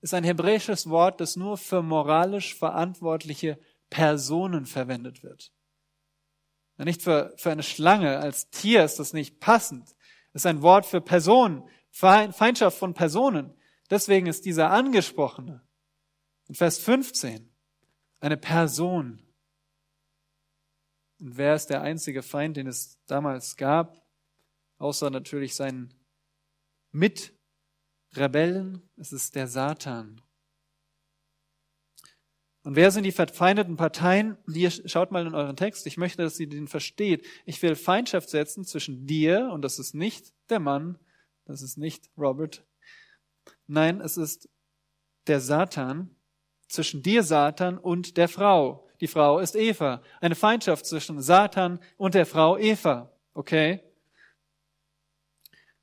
ist ein hebräisches Wort, das nur für moralisch verantwortliche Personen verwendet wird. Nicht für, für eine Schlange als Tier ist das nicht passend. Es ist ein Wort für Personen, Feindschaft von Personen. Deswegen ist dieser angesprochene in Vers 15 eine Person. Und wer ist der einzige Feind, den es damals gab? außer natürlich seinen Mitrebellen. Es ist der Satan. Und wer sind die verfeindeten Parteien? Hier schaut mal in euren Text. Ich möchte, dass ihr den versteht. Ich will Feindschaft setzen zwischen dir, und das ist nicht der Mann, das ist nicht Robert. Nein, es ist der Satan, zwischen dir, Satan, und der Frau. Die Frau ist Eva. Eine Feindschaft zwischen Satan und der Frau Eva. Okay?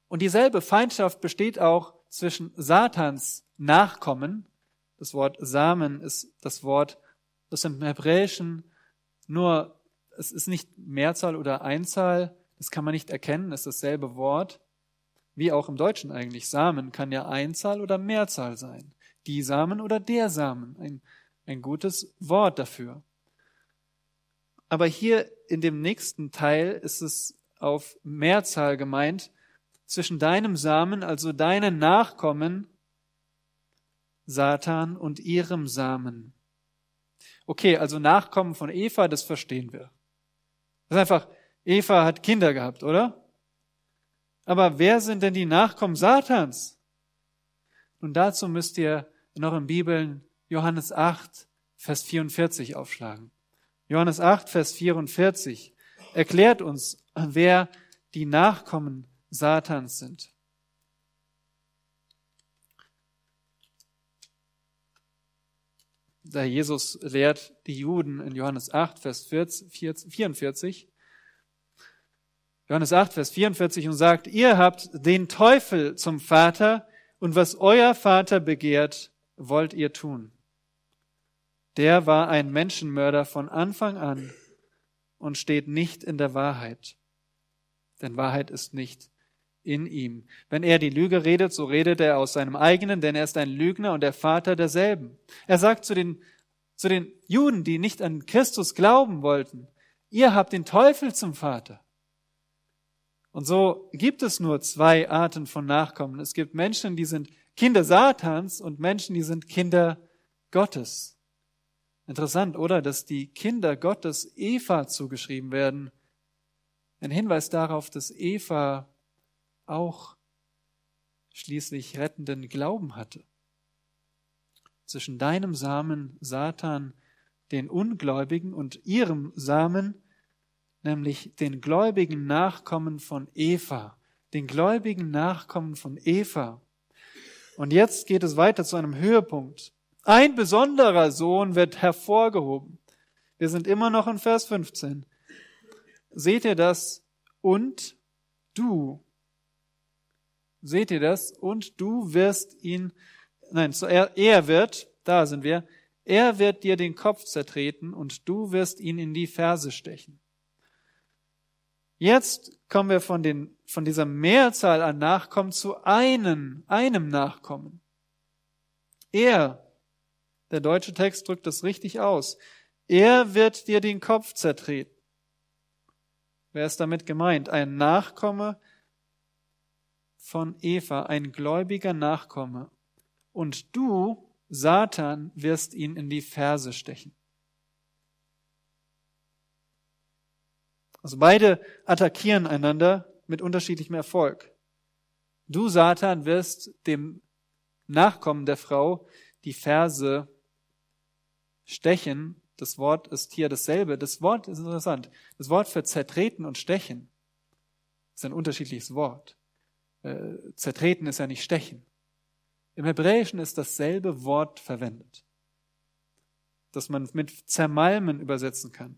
Und dieselbe Feindschaft besteht auch zwischen Satans Nachkommen. Das Wort Samen ist das Wort, das im Hebräischen nur, es ist nicht Mehrzahl oder Einzahl, das kann man nicht erkennen, es ist dasselbe Wort, wie auch im Deutschen eigentlich. Samen kann ja Einzahl oder Mehrzahl sein. Die Samen oder der Samen, ein, ein gutes Wort dafür. Aber hier in dem nächsten Teil ist es auf Mehrzahl gemeint, zwischen deinem Samen, also deinen Nachkommen, Satan und ihrem Samen. Okay, also Nachkommen von Eva, das verstehen wir. Das ist einfach, Eva hat Kinder gehabt, oder? Aber wer sind denn die Nachkommen Satans? Und dazu müsst ihr noch in Bibeln Johannes 8, Vers 44 aufschlagen. Johannes 8, Vers 44 erklärt uns, wer die Nachkommen Satans sind. Da Jesus lehrt die Juden in Johannes 8, Vers 44, Johannes 8, Vers 44 und sagt, ihr habt den Teufel zum Vater und was euer Vater begehrt, wollt ihr tun. Der war ein Menschenmörder von Anfang an und steht nicht in der Wahrheit. Denn Wahrheit ist nicht in ihm. Wenn er die Lüge redet, so redet er aus seinem eigenen, denn er ist ein Lügner und der Vater derselben. Er sagt zu den, zu den Juden, die nicht an Christus glauben wollten, ihr habt den Teufel zum Vater. Und so gibt es nur zwei Arten von Nachkommen. Es gibt Menschen, die sind Kinder Satans und Menschen, die sind Kinder Gottes. Interessant, oder? Dass die Kinder Gottes Eva zugeschrieben werden. Ein Hinweis darauf, dass Eva auch schließlich rettenden Glauben hatte. Zwischen deinem Samen, Satan, den Ungläubigen und ihrem Samen, nämlich den gläubigen Nachkommen von Eva, den gläubigen Nachkommen von Eva. Und jetzt geht es weiter zu einem Höhepunkt. Ein besonderer Sohn wird hervorgehoben. Wir sind immer noch in Vers 15. Seht ihr das? Und du Seht ihr das? Und du wirst ihn, nein, er, wird, da sind wir, Er wird dir den Kopf zertreten und du wirst ihn in die Ferse stechen. Jetzt kommen wir von, den, von dieser Mehrzahl an Nachkommen zu einem, einem Nachkommen. Er, der deutsche Text drückt das richtig aus, er wird dir den Kopf zertreten. Wer ist damit gemeint? Ein Nachkomme von Eva, ein gläubiger Nachkomme. Und du, Satan, wirst ihn in die Ferse stechen. Also beide attackieren einander mit unterschiedlichem Erfolg. Du, Satan, wirst dem Nachkommen der Frau die Ferse stechen das Wort ist hier dasselbe. Das Wort ist interessant. Das Wort für zertreten und stechen ist ein unterschiedliches Wort. Äh, zertreten ist ja nicht stechen. Im Hebräischen ist dasselbe Wort verwendet, das man mit zermalmen übersetzen kann.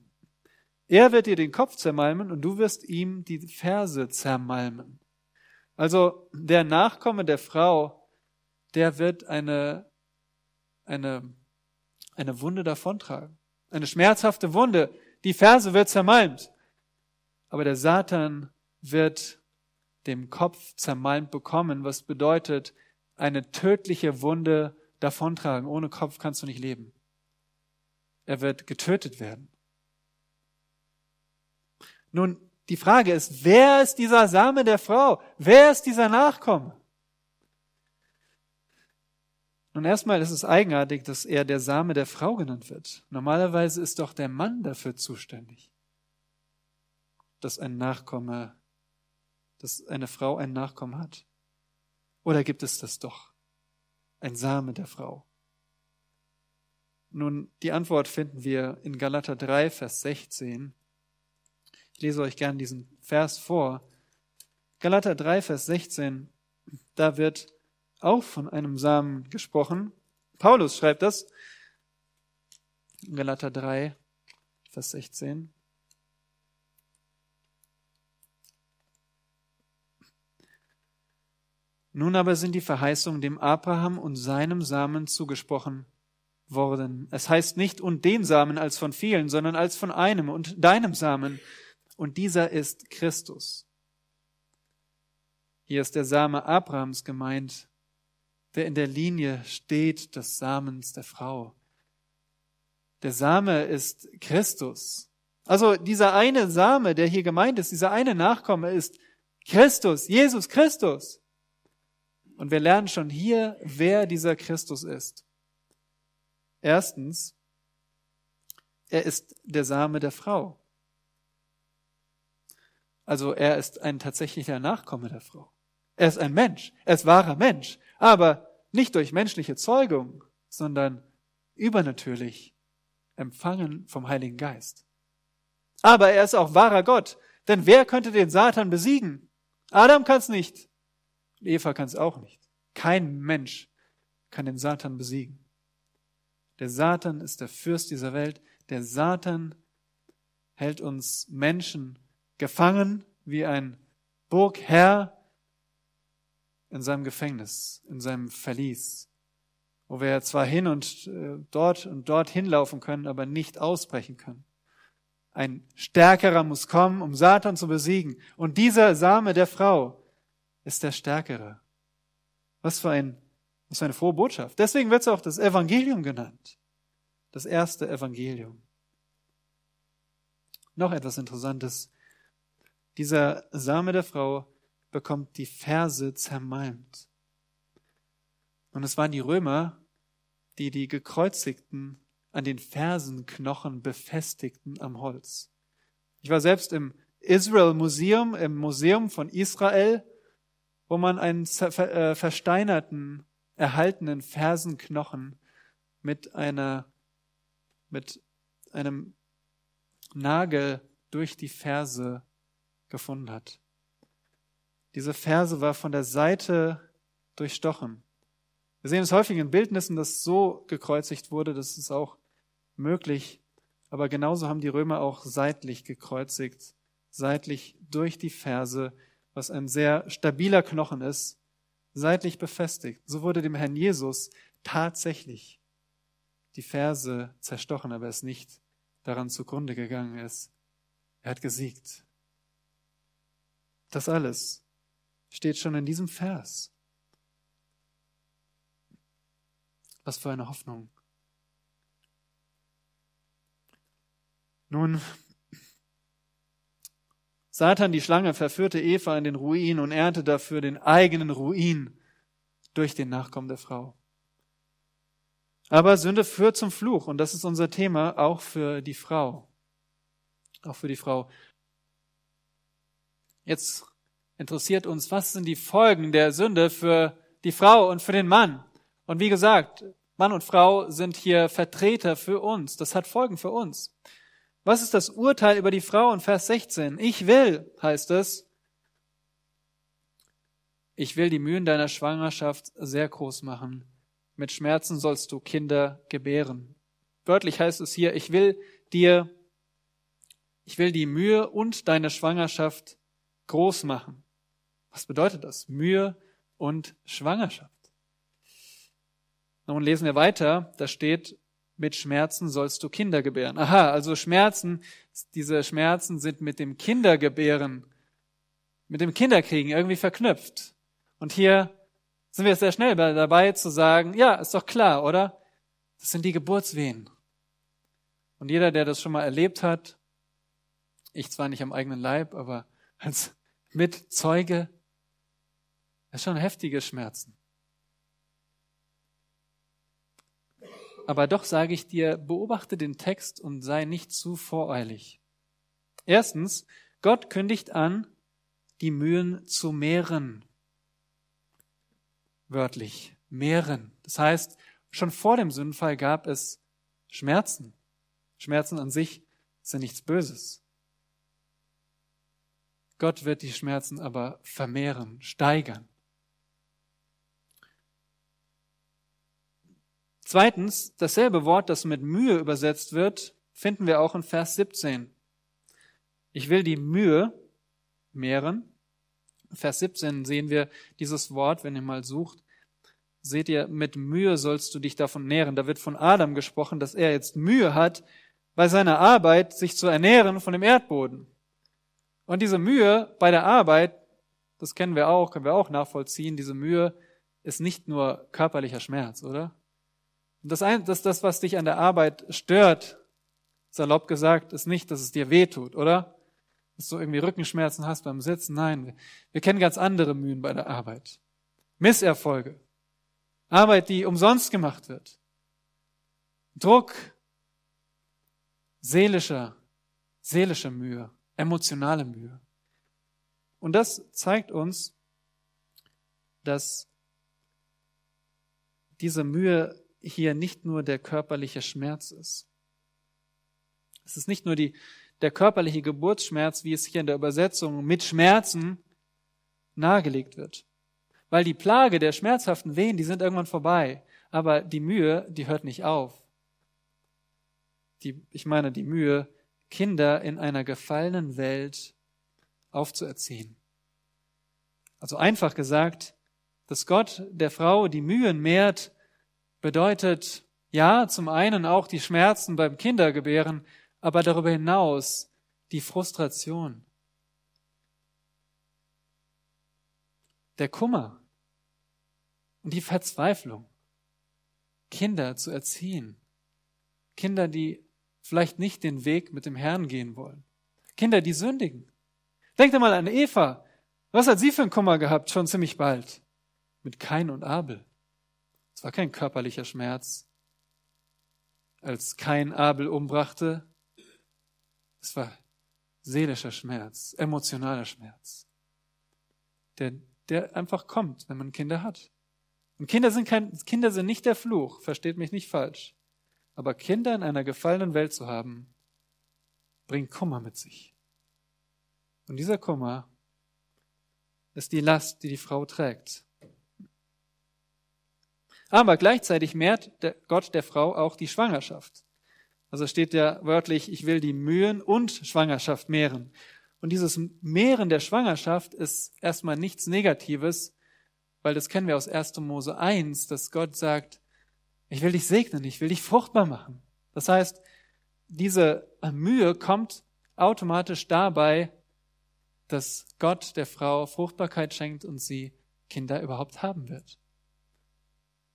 Er wird dir den Kopf zermalmen und du wirst ihm die Ferse zermalmen. Also der Nachkomme der Frau, der wird eine, eine, eine Wunde davontragen eine schmerzhafte Wunde. Die Ferse wird zermalmt. Aber der Satan wird dem Kopf zermalmt bekommen, was bedeutet, eine tödliche Wunde davontragen. Ohne Kopf kannst du nicht leben. Er wird getötet werden. Nun, die Frage ist, wer ist dieser Same der Frau? Wer ist dieser Nachkomme? Nun erstmal ist es eigenartig, dass er der Same der Frau genannt wird. Normalerweise ist doch der Mann dafür zuständig, dass ein Nachkomme, dass eine Frau ein Nachkommen hat. Oder gibt es das doch? Ein Same der Frau. Nun, die Antwort finden wir in Galater 3, Vers 16. Ich lese euch gern diesen Vers vor. Galater 3, Vers 16, da wird auch von einem Samen gesprochen. Paulus schreibt das. Galater 3, Vers 16. Nun aber sind die Verheißungen dem Abraham und seinem Samen zugesprochen worden. Es heißt nicht und den Samen als von vielen, sondern als von einem und deinem Samen. Und dieser ist Christus. Hier ist der Same Abrahams gemeint, der in der Linie steht des Samens der Frau. Der Same ist Christus. Also dieser eine Same, der hier gemeint ist, dieser eine Nachkomme ist Christus, Jesus Christus. Und wir lernen schon hier, wer dieser Christus ist. Erstens, er ist der Same der Frau. Also er ist ein tatsächlicher Nachkomme der Frau. Er ist ein Mensch, er ist wahrer Mensch aber nicht durch menschliche Zeugung, sondern übernatürlich empfangen vom Heiligen Geist. Aber er ist auch wahrer Gott, denn wer könnte den Satan besiegen? Adam kann es nicht. Eva kann es auch nicht. Kein Mensch kann den Satan besiegen. Der Satan ist der Fürst dieser Welt. Der Satan hält uns Menschen gefangen wie ein Burgherr in seinem Gefängnis, in seinem Verlies, wo wir zwar hin und äh, dort und dort hinlaufen können, aber nicht ausbrechen können. Ein Stärkerer muss kommen, um Satan zu besiegen. Und dieser Same der Frau ist der Stärkere. Was für, ein, was für eine frohe Botschaft. Deswegen wird es auch das Evangelium genannt. Das erste Evangelium. Noch etwas Interessantes. Dieser Same der Frau bekommt die Ferse zermalmt. Und es waren die Römer, die die Gekreuzigten an den Fersenknochen befestigten am Holz. Ich war selbst im Israel Museum, im Museum von Israel, wo man einen äh, versteinerten, erhaltenen Fersenknochen mit einer, mit einem Nagel durch die Ferse gefunden hat. Diese Ferse war von der Seite durchstochen. Wir sehen es häufig in Bildnissen, dass so gekreuzigt wurde, das ist auch möglich. Aber genauso haben die Römer auch seitlich gekreuzigt, seitlich durch die Ferse, was ein sehr stabiler Knochen ist, seitlich befestigt. So wurde dem Herrn Jesus tatsächlich die Ferse zerstochen, aber er ist nicht daran zugrunde gegangen ist. Er hat gesiegt. Das alles steht schon in diesem Vers. Was für eine Hoffnung. Nun, Satan, die Schlange, verführte Eva in den Ruin und ernte dafür den eigenen Ruin durch den Nachkommen der Frau. Aber Sünde führt zum Fluch und das ist unser Thema auch für die Frau. Auch für die Frau. Jetzt interessiert uns, was sind die Folgen der Sünde für die Frau und für den Mann? Und wie gesagt, Mann und Frau sind hier Vertreter für uns. Das hat Folgen für uns. Was ist das Urteil über die Frau in Vers 16? Ich will, heißt es, ich will die Mühen deiner Schwangerschaft sehr groß machen. Mit Schmerzen sollst du Kinder gebären. Wörtlich heißt es hier, ich will dir, ich will die Mühe und deine Schwangerschaft groß machen. Was bedeutet das? Mühe und Schwangerschaft. Nun lesen wir weiter, da steht, mit Schmerzen sollst du Kinder gebären. Aha, also Schmerzen, diese Schmerzen sind mit dem Kindergebären, mit dem Kinderkriegen irgendwie verknüpft. Und hier sind wir sehr schnell dabei zu sagen, ja, ist doch klar, oder? Das sind die Geburtswehen. Und jeder, der das schon mal erlebt hat, ich zwar nicht am eigenen Leib, aber als Mitzeuge, das ist schon heftige Schmerzen. Aber doch sage ich dir, beobachte den Text und sei nicht zu voreilig. Erstens, Gott kündigt an, die Mühen zu mehren. Wörtlich, mehren. Das heißt, schon vor dem Sündenfall gab es Schmerzen. Schmerzen an sich sind nichts Böses. Gott wird die Schmerzen aber vermehren, steigern. Zweitens, dasselbe Wort, das mit Mühe übersetzt wird, finden wir auch in Vers 17. Ich will die Mühe mehren. Vers 17 sehen wir dieses Wort, wenn ihr mal sucht. Seht ihr, mit Mühe sollst du dich davon nähren. Da wird von Adam gesprochen, dass er jetzt Mühe hat, bei seiner Arbeit sich zu ernähren von dem Erdboden. Und diese Mühe bei der Arbeit, das kennen wir auch, können wir auch nachvollziehen, diese Mühe ist nicht nur körperlicher Schmerz, oder? Und das, ein, das, das, was dich an der Arbeit stört, salopp gesagt, ist nicht, dass es dir weh tut, oder? Dass du irgendwie Rückenschmerzen hast beim Sitzen. Nein, wir, wir kennen ganz andere Mühen bei der Arbeit. Misserfolge. Arbeit, die umsonst gemacht wird. Druck. Seelischer, seelische Mühe, emotionale Mühe. Und das zeigt uns, dass diese Mühe hier nicht nur der körperliche Schmerz ist. Es ist nicht nur die, der körperliche Geburtsschmerz, wie es hier in der Übersetzung mit Schmerzen nahegelegt wird. Weil die Plage der schmerzhaften Wehen, die sind irgendwann vorbei. Aber die Mühe, die hört nicht auf. Die, ich meine, die Mühe, Kinder in einer gefallenen Welt aufzuerziehen. Also einfach gesagt, dass Gott der Frau die Mühen mehrt, bedeutet ja zum einen auch die Schmerzen beim Kindergebären, aber darüber hinaus die Frustration, der Kummer und die Verzweiflung, Kinder zu erziehen. Kinder, die vielleicht nicht den Weg mit dem Herrn gehen wollen. Kinder, die sündigen. Denkt einmal an Eva. Was hat sie für einen Kummer gehabt, schon ziemlich bald? Mit Kain und Abel. Es war kein körperlicher Schmerz, als kein Abel umbrachte. Es war seelischer Schmerz, emotionaler Schmerz, der, der einfach kommt, wenn man Kinder hat. Und Kinder sind kein, Kinder sind nicht der Fluch, versteht mich nicht falsch. Aber Kinder in einer gefallenen Welt zu haben, bringt Kummer mit sich. Und dieser Kummer ist die Last, die die Frau trägt. Aber gleichzeitig mehrt der Gott der Frau auch die Schwangerschaft. Also steht ja wörtlich, ich will die Mühen und Schwangerschaft mehren. Und dieses Mehren der Schwangerschaft ist erstmal nichts Negatives, weil das kennen wir aus 1. Mose 1, dass Gott sagt, Ich will dich segnen, ich will dich fruchtbar machen. Das heißt, diese Mühe kommt automatisch dabei, dass Gott der Frau Fruchtbarkeit schenkt und sie Kinder überhaupt haben wird.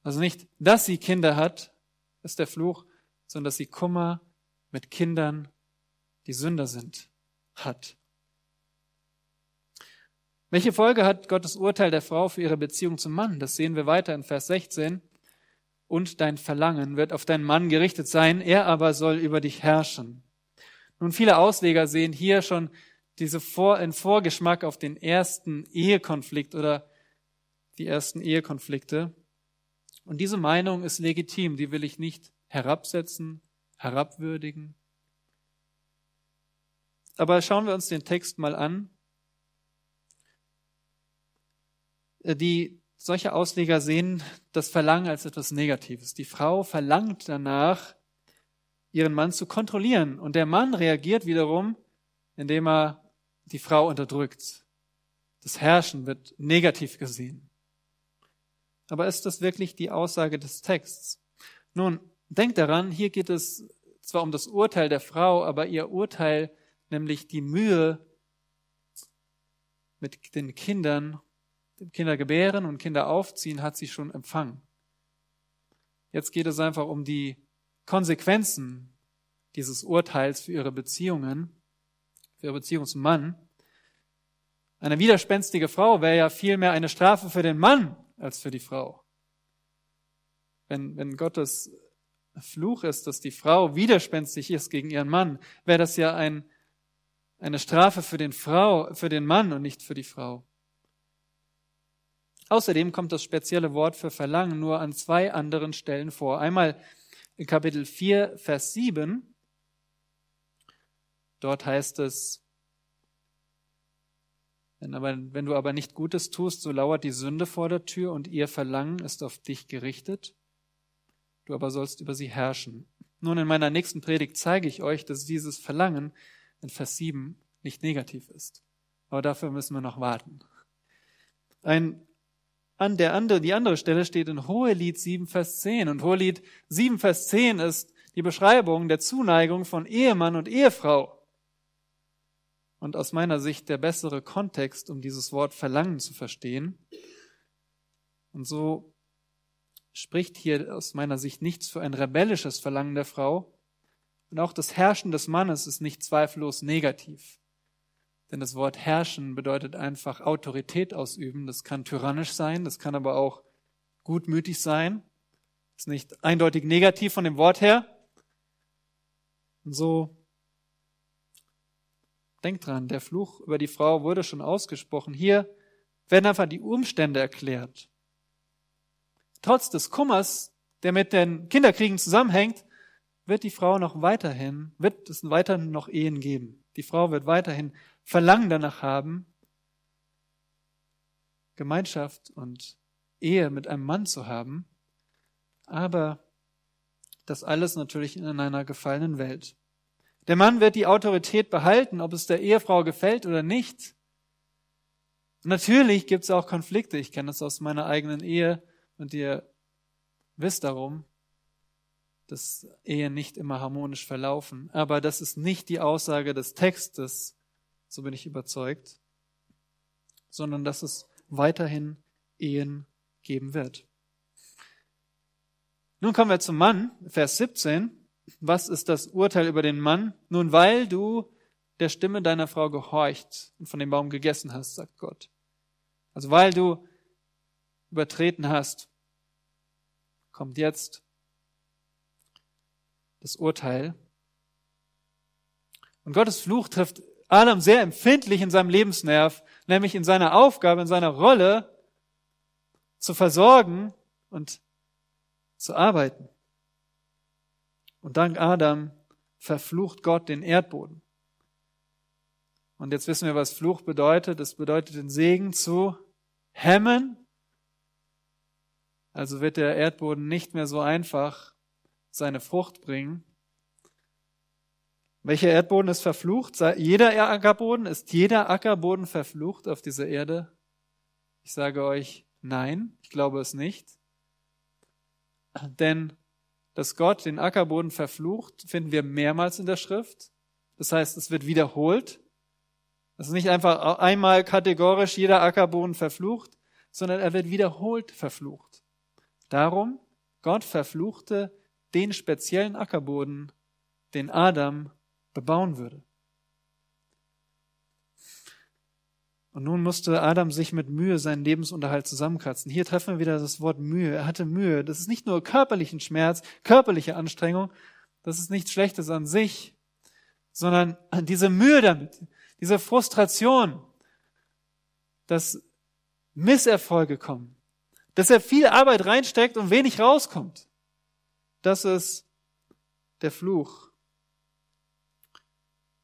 Also nicht, dass sie Kinder hat, ist der Fluch, sondern dass sie Kummer mit Kindern, die Sünder sind, hat. Welche Folge hat Gottes Urteil der Frau für ihre Beziehung zum Mann? Das sehen wir weiter in Vers 16. Und dein Verlangen wird auf deinen Mann gerichtet sein, er aber soll über dich herrschen. Nun, viele Ausleger sehen hier schon diese Vor einen Vorgeschmack auf den ersten Ehekonflikt oder die ersten Ehekonflikte. Und diese Meinung ist legitim, die will ich nicht herabsetzen, herabwürdigen. Aber schauen wir uns den Text mal an. Die solche Ausleger sehen das Verlangen als etwas Negatives. Die Frau verlangt danach, ihren Mann zu kontrollieren. Und der Mann reagiert wiederum, indem er die Frau unterdrückt. Das Herrschen wird negativ gesehen. Aber ist das wirklich die Aussage des Texts? Nun, denkt daran, hier geht es zwar um das Urteil der Frau, aber ihr Urteil, nämlich die Mühe mit den Kindern, Kinder gebären und Kinder aufziehen, hat sie schon empfangen. Jetzt geht es einfach um die Konsequenzen dieses Urteils für ihre Beziehungen, für ihre Beziehung zum Mann. Eine widerspenstige Frau wäre ja vielmehr eine Strafe für den Mann als für die Frau. Wenn, wenn Gottes Fluch ist, dass die Frau widerspenstig ist gegen ihren Mann, wäre das ja ein, eine Strafe für den Frau, für den Mann und nicht für die Frau. Außerdem kommt das spezielle Wort für Verlangen nur an zwei anderen Stellen vor. Einmal in Kapitel 4, Vers 7. Dort heißt es, wenn, aber, wenn du aber nicht Gutes tust, so lauert die Sünde vor der Tür und ihr Verlangen ist auf dich gerichtet. Du aber sollst über sie herrschen. Nun, in meiner nächsten Predigt zeige ich euch, dass dieses Verlangen in Vers 7 nicht negativ ist. Aber dafür müssen wir noch warten. Ein, an der andere, die andere Stelle steht in Hohelied 7, Vers 10. Und Hohelied 7, Vers 10 ist die Beschreibung der Zuneigung von Ehemann und Ehefrau und aus meiner Sicht der bessere Kontext, um dieses Wort Verlangen zu verstehen. Und so spricht hier aus meiner Sicht nichts für ein rebellisches Verlangen der Frau. Und auch das Herrschen des Mannes ist nicht zweifellos negativ. Denn das Wort herrschen bedeutet einfach Autorität ausüben. Das kann tyrannisch sein, das kann aber auch gutmütig sein. Ist nicht eindeutig negativ von dem Wort her. Und so Denkt dran, der Fluch über die Frau wurde schon ausgesprochen. Hier werden einfach die Umstände erklärt. Trotz des Kummers, der mit den Kinderkriegen zusammenhängt, wird die Frau noch weiterhin, wird es weiterhin noch Ehen geben. Die Frau wird weiterhin Verlangen danach haben, Gemeinschaft und Ehe mit einem Mann zu haben. Aber das alles natürlich in einer gefallenen Welt. Der Mann wird die Autorität behalten, ob es der Ehefrau gefällt oder nicht. Natürlich gibt es auch Konflikte. Ich kenne das aus meiner eigenen Ehe und ihr wisst darum, dass Ehen nicht immer harmonisch verlaufen. Aber das ist nicht die Aussage des Textes, so bin ich überzeugt, sondern dass es weiterhin Ehen geben wird. Nun kommen wir zum Mann, Vers 17 was ist das Urteil über den Mann? Nun, weil du der Stimme deiner Frau gehorcht und von dem Baum gegessen hast, sagt Gott. Also weil du übertreten hast, kommt jetzt das Urteil. Und Gottes Fluch trifft Adam sehr empfindlich in seinem Lebensnerv, nämlich in seiner Aufgabe, in seiner Rolle zu versorgen und zu arbeiten. Und dank Adam verflucht Gott den Erdboden. Und jetzt wissen wir, was Fluch bedeutet. Es bedeutet, den Segen zu hemmen. Also wird der Erdboden nicht mehr so einfach seine Frucht bringen. Welcher Erdboden ist verflucht? Jeder Ackerboden? Ist jeder Ackerboden verflucht auf dieser Erde? Ich sage euch nein, ich glaube es nicht. Denn dass Gott den Ackerboden verflucht, finden wir mehrmals in der Schrift. Das heißt, es wird wiederholt. Es ist nicht einfach einmal kategorisch jeder Ackerboden verflucht, sondern er wird wiederholt verflucht. Darum, Gott verfluchte den speziellen Ackerboden, den Adam bebauen würde. Und nun musste Adam sich mit Mühe seinen Lebensunterhalt zusammenkratzen. Hier treffen wir wieder das Wort Mühe. Er hatte Mühe. Das ist nicht nur körperlichen Schmerz, körperliche Anstrengung. Das ist nichts Schlechtes an sich, sondern diese Mühe damit, diese Frustration, dass Misserfolge kommen, dass er viel Arbeit reinsteckt und wenig rauskommt. Das ist der Fluch.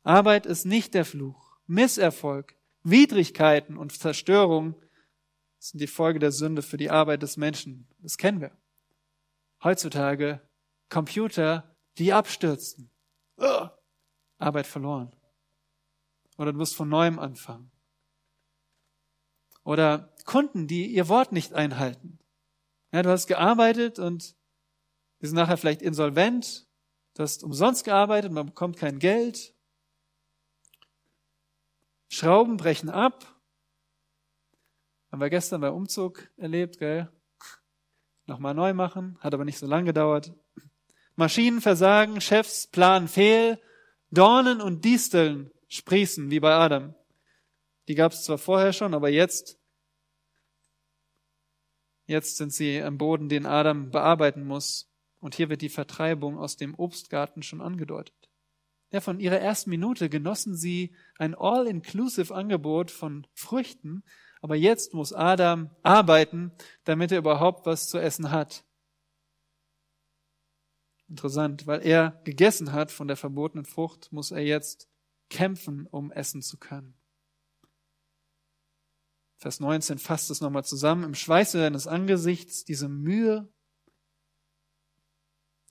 Arbeit ist nicht der Fluch. Misserfolg Widrigkeiten und Zerstörung sind die Folge der Sünde für die Arbeit des Menschen. Das kennen wir. Heutzutage Computer, die abstürzen. Arbeit verloren. Oder du musst von neuem anfangen. Oder Kunden, die ihr Wort nicht einhalten. Ja, du hast gearbeitet und die sind nachher vielleicht insolvent. Du hast umsonst gearbeitet, man bekommt kein Geld. Schrauben brechen ab. Haben wir gestern beim Umzug erlebt, gell? Nochmal neu machen, hat aber nicht so lange gedauert. Maschinen versagen, Chefs planen fehl, Dornen und Disteln sprießen, wie bei Adam. Die gab es zwar vorher schon, aber jetzt, jetzt sind sie am Boden, den Adam bearbeiten muss. Und hier wird die Vertreibung aus dem Obstgarten schon angedeutet. Ja, von ihrer ersten Minute genossen sie ein all-inclusive Angebot von Früchten, aber jetzt muss Adam arbeiten, damit er überhaupt was zu essen hat. Interessant, weil er gegessen hat von der verbotenen Frucht, muss er jetzt kämpfen, um essen zu können. Vers 19 fasst es nochmal zusammen. Im Schweiße deines Angesichts diese Mühe,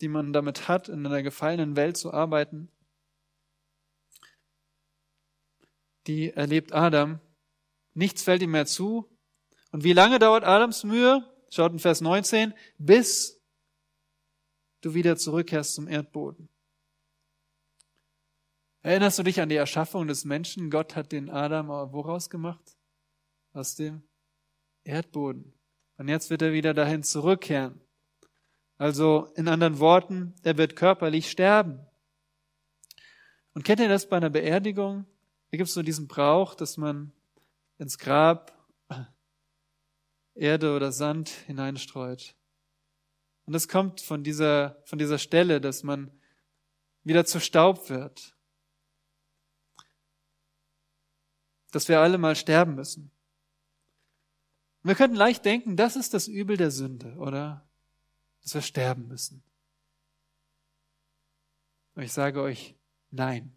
die man damit hat, in einer gefallenen Welt zu arbeiten, die erlebt Adam. Nichts fällt ihm mehr zu. Und wie lange dauert Adams Mühe? Schaut in Vers 19, bis du wieder zurückkehrst zum Erdboden. Erinnerst du dich an die Erschaffung des Menschen? Gott hat den Adam woraus gemacht? Aus dem Erdboden. Und jetzt wird er wieder dahin zurückkehren. Also in anderen Worten, er wird körperlich sterben. Und kennt ihr das bei einer Beerdigung? Da gibt es so diesen Brauch, dass man ins Grab Erde oder Sand hineinstreut. Und das kommt von dieser, von dieser Stelle, dass man wieder zu Staub wird. Dass wir alle mal sterben müssen. Und wir könnten leicht denken, das ist das Übel der Sünde, oder? Dass wir sterben müssen. Aber ich sage euch, nein.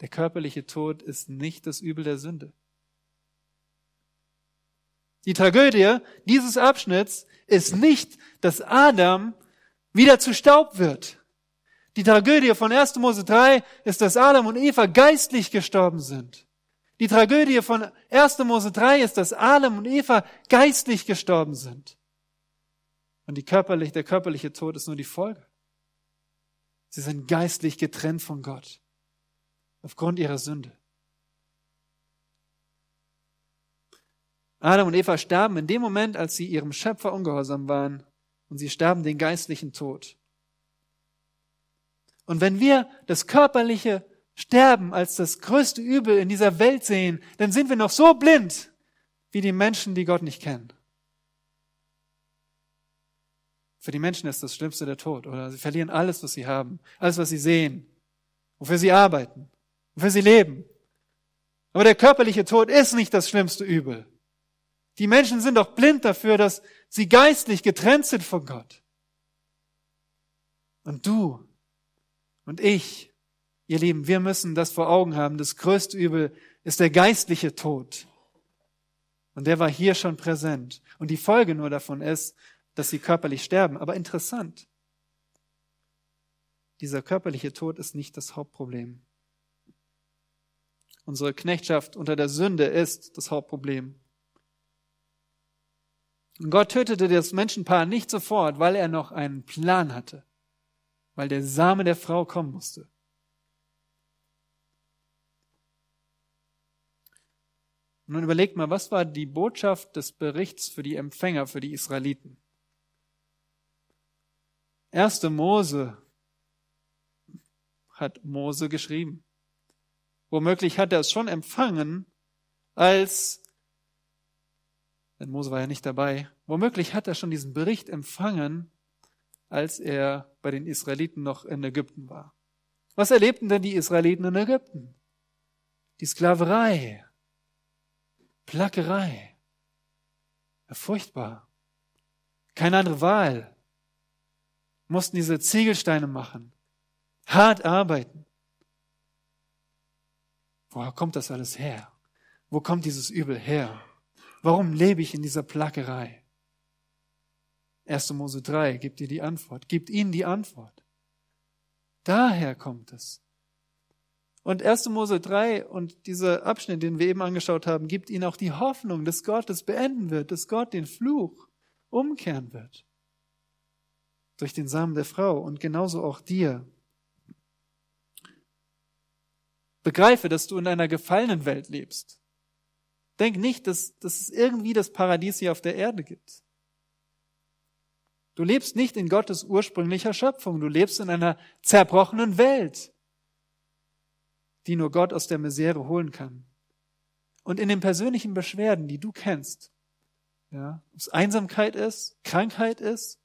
Der körperliche Tod ist nicht das Übel der Sünde. Die Tragödie dieses Abschnitts ist nicht, dass Adam wieder zu Staub wird. Die Tragödie von 1. Mose 3 ist, dass Adam und Eva geistlich gestorben sind. Die Tragödie von 1. Mose 3 ist, dass Adam und Eva geistlich gestorben sind. Und die körperliche, der körperliche Tod ist nur die Folge. Sie sind geistlich getrennt von Gott aufgrund ihrer Sünde. Adam und Eva sterben in dem Moment, als sie ihrem Schöpfer ungehorsam waren und sie sterben den geistlichen Tod. Und wenn wir das körperliche Sterben als das größte Übel in dieser Welt sehen, dann sind wir noch so blind wie die Menschen, die Gott nicht kennen. Für die Menschen ist das Schlimmste der Tod, oder? Sie verlieren alles, was sie haben, alles, was sie sehen, wofür sie arbeiten für sie leben. Aber der körperliche Tod ist nicht das schlimmste Übel. Die Menschen sind doch blind dafür, dass sie geistlich getrennt sind von Gott. Und du und ich, ihr Lieben, wir müssen das vor Augen haben. Das größte Übel ist der geistliche Tod. Und der war hier schon präsent. Und die Folge nur davon ist, dass sie körperlich sterben. Aber interessant, dieser körperliche Tod ist nicht das Hauptproblem. Unsere Knechtschaft unter der Sünde ist das Hauptproblem. Und Gott tötete das Menschenpaar nicht sofort, weil er noch einen Plan hatte, weil der Same der Frau kommen musste. Nun überlegt mal, was war die Botschaft des Berichts für die Empfänger, für die Israeliten? Erste Mose hat Mose geschrieben. Womöglich hat er es schon empfangen, als, denn Mose war ja nicht dabei, womöglich hat er schon diesen Bericht empfangen, als er bei den Israeliten noch in Ägypten war. Was erlebten denn die Israeliten in Ägypten? Die Sklaverei, Plackerei. Ja, furchtbar. Keine andere Wahl. Mussten diese Ziegelsteine machen. Hart arbeiten. Woher kommt das alles her? Wo kommt dieses Übel her? Warum lebe ich in dieser Plackerei? 1. Mose 3 gibt dir die Antwort, gibt ihnen die Antwort. Daher kommt es. Und 1. Mose 3 und dieser Abschnitt, den wir eben angeschaut haben, gibt ihnen auch die Hoffnung, dass Gott es beenden wird, dass Gott den Fluch umkehren wird. Durch den Samen der Frau und genauso auch dir. Begreife, dass du in einer gefallenen Welt lebst. Denk nicht, dass, dass es irgendwie das Paradies hier auf der Erde gibt. Du lebst nicht in Gottes ursprünglicher Schöpfung. Du lebst in einer zerbrochenen Welt die nur Gott aus der Misere holen kann. Und in den persönlichen Beschwerden, die du kennst, ja, ob es Einsamkeit ist, Krankheit ist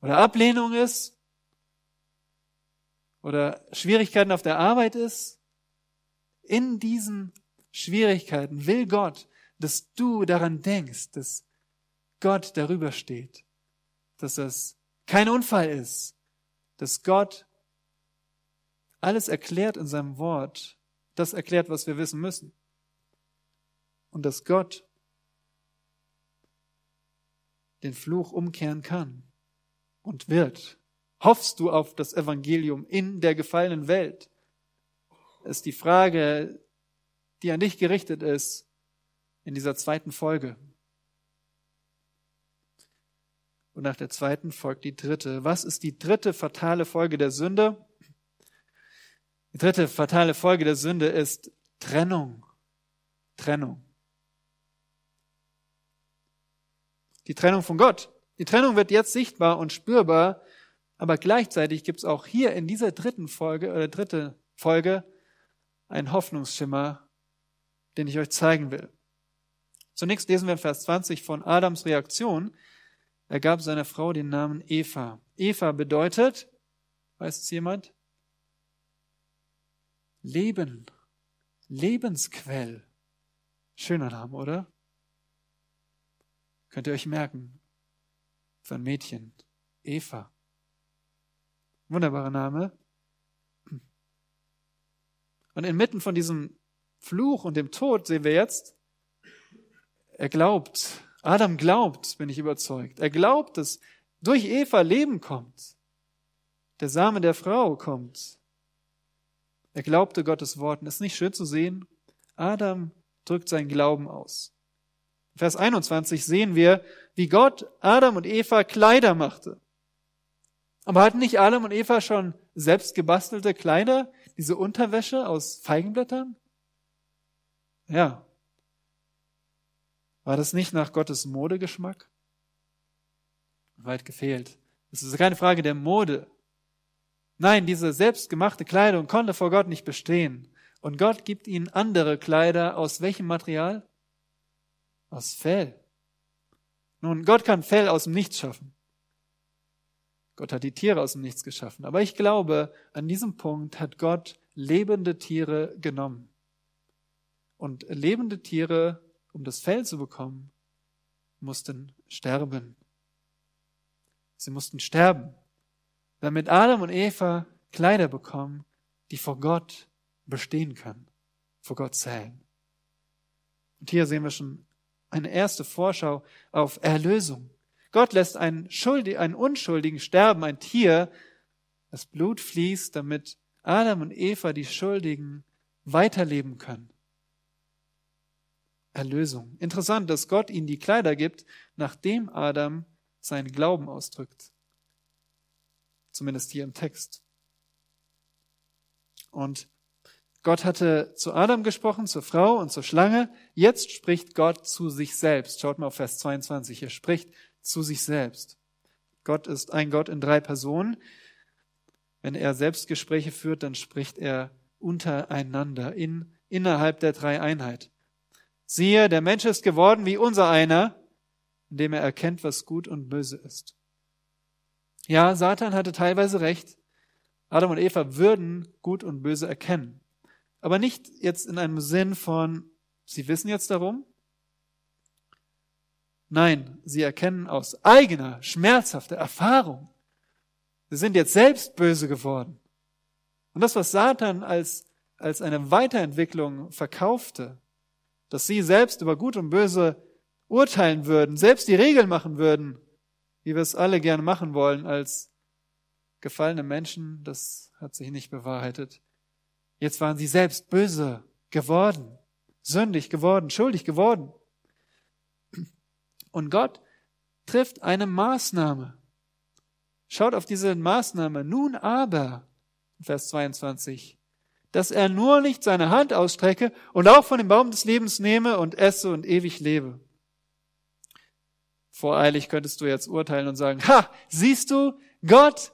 oder Ablehnung ist oder Schwierigkeiten auf der Arbeit ist, in diesen Schwierigkeiten will Gott, dass du daran denkst, dass Gott darüber steht, dass das kein Unfall ist, dass Gott alles erklärt in seinem Wort, das erklärt, was wir wissen müssen. Und dass Gott den Fluch umkehren kann und wird. Hoffst du auf das Evangelium in der gefallenen Welt? Ist die Frage, die an dich gerichtet ist in dieser zweiten Folge. Und nach der zweiten folgt die dritte. Was ist die dritte fatale Folge der Sünde? Die dritte fatale Folge der Sünde ist Trennung. Trennung. Die Trennung von Gott. Die Trennung wird jetzt sichtbar und spürbar, aber gleichzeitig gibt es auch hier in dieser dritten Folge oder dritte Folge einen Hoffnungsschimmer, den ich euch zeigen will. Zunächst lesen wir in Vers 20 von Adams Reaktion. Er gab seiner Frau den Namen Eva. Eva bedeutet, weiß es jemand? Leben, Lebensquell. Schöner Name, oder? Könnt ihr euch merken? Für ein Mädchen. Eva. Wunderbarer Name. Und inmitten von diesem Fluch und dem Tod sehen wir jetzt, er glaubt, Adam glaubt, bin ich überzeugt. Er glaubt, dass durch Eva Leben kommt. Der Same der Frau kommt. Er glaubte Gottes Worten. Ist nicht schön zu sehen? Adam drückt seinen Glauben aus. Vers 21 sehen wir, wie Gott Adam und Eva Kleider machte. Aber hatten nicht Adam und Eva schon selbst gebastelte Kleider, diese Unterwäsche aus Feigenblättern? Ja. War das nicht nach Gottes Modegeschmack? Weit gefehlt. Es ist keine Frage der Mode. Nein, diese selbstgemachte Kleidung konnte vor Gott nicht bestehen. Und Gott gibt ihnen andere Kleider aus welchem Material? Aus Fell. Nun, Gott kann Fell aus dem Nichts schaffen. Gott hat die Tiere aus dem Nichts geschaffen. Aber ich glaube, an diesem Punkt hat Gott lebende Tiere genommen. Und lebende Tiere, um das Fell zu bekommen, mussten sterben. Sie mussten sterben damit Adam und Eva Kleider bekommen, die vor Gott bestehen können, vor Gott zählen. Und hier sehen wir schon eine erste Vorschau auf Erlösung. Gott lässt einen, Schuldig, einen Unschuldigen sterben, ein Tier, das Blut fließt, damit Adam und Eva, die Schuldigen, weiterleben können. Erlösung. Interessant, dass Gott ihnen die Kleider gibt, nachdem Adam seinen Glauben ausdrückt. Zumindest hier im Text. Und Gott hatte zu Adam gesprochen, zur Frau und zur Schlange. Jetzt spricht Gott zu sich selbst. Schaut mal auf Vers 22. Er spricht zu sich selbst. Gott ist ein Gott in drei Personen. Wenn er Selbstgespräche führt, dann spricht er untereinander in, innerhalb der Dreieinheit. Siehe, der Mensch ist geworden wie unser einer, indem er erkennt, was gut und böse ist. Ja, Satan hatte teilweise recht. Adam und Eva würden gut und böse erkennen. Aber nicht jetzt in einem Sinn von, sie wissen jetzt darum. Nein, sie erkennen aus eigener, schmerzhafter Erfahrung, Sie sind jetzt selbst böse geworden. Und das, was Satan als, als eine Weiterentwicklung verkaufte, dass sie selbst über Gut und Böse urteilen würden, selbst die Regeln machen würden, wie wir es alle gerne machen wollen als gefallene Menschen, das hat sich nicht bewahrheitet. Jetzt waren sie selbst böse geworden, sündig geworden, schuldig geworden. Und Gott trifft eine Maßnahme. Schaut auf diese Maßnahme. Nun aber, Vers 22, dass er nur nicht seine Hand ausstrecke und auch von dem Baum des Lebens nehme und esse und ewig lebe. Voreilig könntest du jetzt urteilen und sagen, ha, siehst du, Gott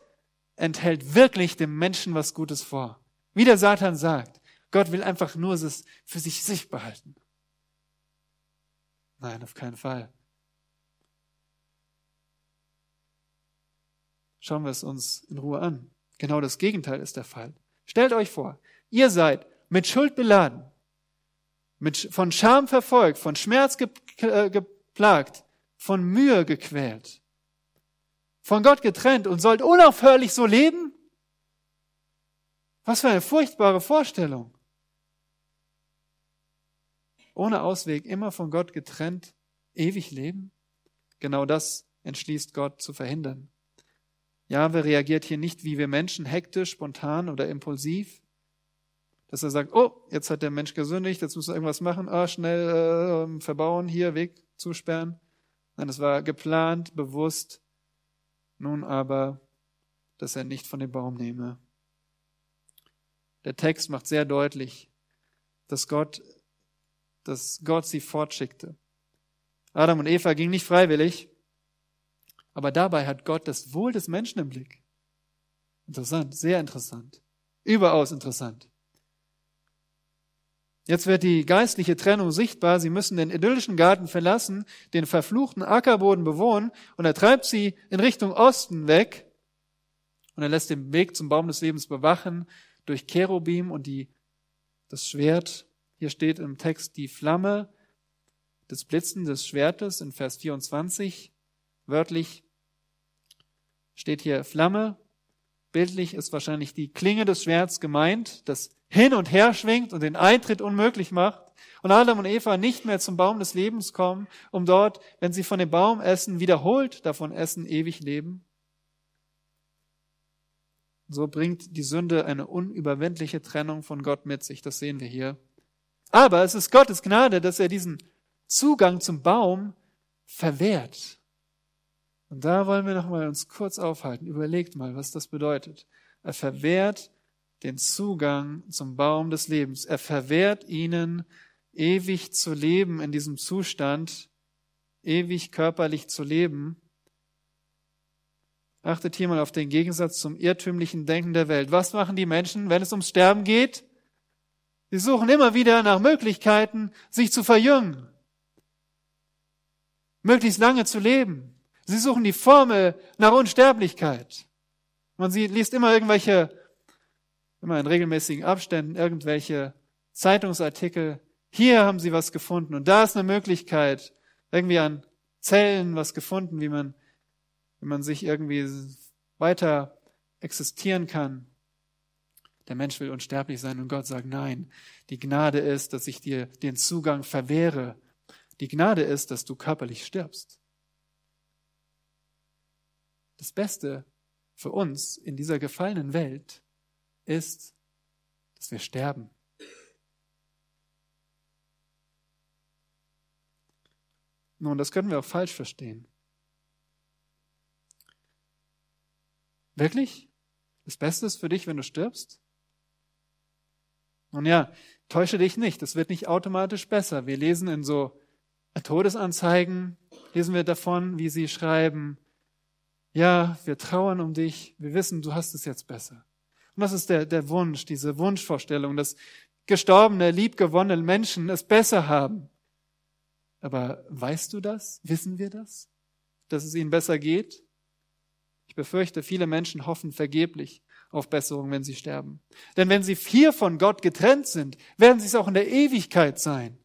enthält wirklich dem Menschen was Gutes vor. Wie der Satan sagt, Gott will einfach nur es für sich sich behalten. Nein, auf keinen Fall. Schauen wir es uns in Ruhe an. Genau das Gegenteil ist der Fall. Stellt euch vor, ihr seid mit Schuld beladen, mit, von Scham verfolgt, von Schmerz äh, geplagt, von Mühe gequält, von Gott getrennt und sollt unaufhörlich so leben? Was für eine furchtbare Vorstellung. Ohne Ausweg, immer von Gott getrennt, ewig leben? Genau das entschließt Gott zu verhindern. Jahwe reagiert hier nicht wie wir Menschen, hektisch, spontan oder impulsiv, dass er sagt, oh, jetzt hat der Mensch gesündigt, jetzt muss er irgendwas machen, ah, schnell äh, verbauen, hier Weg zusperren. Nein, es war geplant, bewusst. Nun aber, dass er nicht von dem Baum nehme. Der Text macht sehr deutlich, dass Gott, dass Gott sie fortschickte. Adam und Eva gingen nicht freiwillig, aber dabei hat Gott das Wohl des Menschen im Blick. Interessant, sehr interessant. Überaus interessant. Jetzt wird die geistliche Trennung sichtbar. Sie müssen den idyllischen Garten verlassen, den verfluchten Ackerboden bewohnen und er treibt sie in Richtung Osten weg und er lässt den Weg zum Baum des Lebens bewachen durch Cherubim und die, das Schwert. Hier steht im Text die Flamme des Blitzen des Schwertes in Vers 24. Wörtlich steht hier Flamme. Bildlich ist wahrscheinlich die Klinge des Schwerts gemeint, das hin und her schwingt und den Eintritt unmöglich macht. Und Adam und Eva nicht mehr zum Baum des Lebens kommen, um dort, wenn sie von dem Baum essen, wiederholt davon essen, ewig leben. So bringt die Sünde eine unüberwindliche Trennung von Gott mit sich. Das sehen wir hier. Aber es ist Gottes Gnade, dass er diesen Zugang zum Baum verwehrt. Und da wollen wir noch mal uns kurz aufhalten. Überlegt mal, was das bedeutet. Er verwehrt den Zugang zum Baum des Lebens. Er verwehrt ihnen, ewig zu leben in diesem Zustand, ewig körperlich zu leben. Achtet hier mal auf den Gegensatz zum irrtümlichen Denken der Welt. Was machen die Menschen, wenn es ums Sterben geht? Sie suchen immer wieder nach Möglichkeiten, sich zu verjüngen, möglichst lange zu leben. Sie suchen die Formel nach Unsterblichkeit. Man liest immer irgendwelche, immer in regelmäßigen Abständen, irgendwelche Zeitungsartikel. Hier haben sie was gefunden und da ist eine Möglichkeit, irgendwie an Zellen was gefunden, wie man, wie man sich irgendwie weiter existieren kann. Der Mensch will unsterblich sein und Gott sagt, nein, die Gnade ist, dass ich dir den Zugang verwehre. Die Gnade ist, dass du körperlich stirbst. Das Beste für uns in dieser gefallenen Welt ist, dass wir sterben. Nun, das können wir auch falsch verstehen. Wirklich? Das Beste ist für dich, wenn du stirbst? Nun ja, täusche dich nicht, es wird nicht automatisch besser. Wir lesen in so Todesanzeigen, lesen wir davon, wie sie schreiben, ja, wir trauern um dich, wir wissen, du hast es jetzt besser. Und das ist der, der Wunsch, diese Wunschvorstellung, dass gestorbene, liebgewonnene Menschen es besser haben. Aber weißt du das? Wissen wir das? Dass es ihnen besser geht? Ich befürchte, viele Menschen hoffen vergeblich auf Besserung, wenn sie sterben. Denn wenn sie hier von Gott getrennt sind, werden sie es auch in der Ewigkeit sein.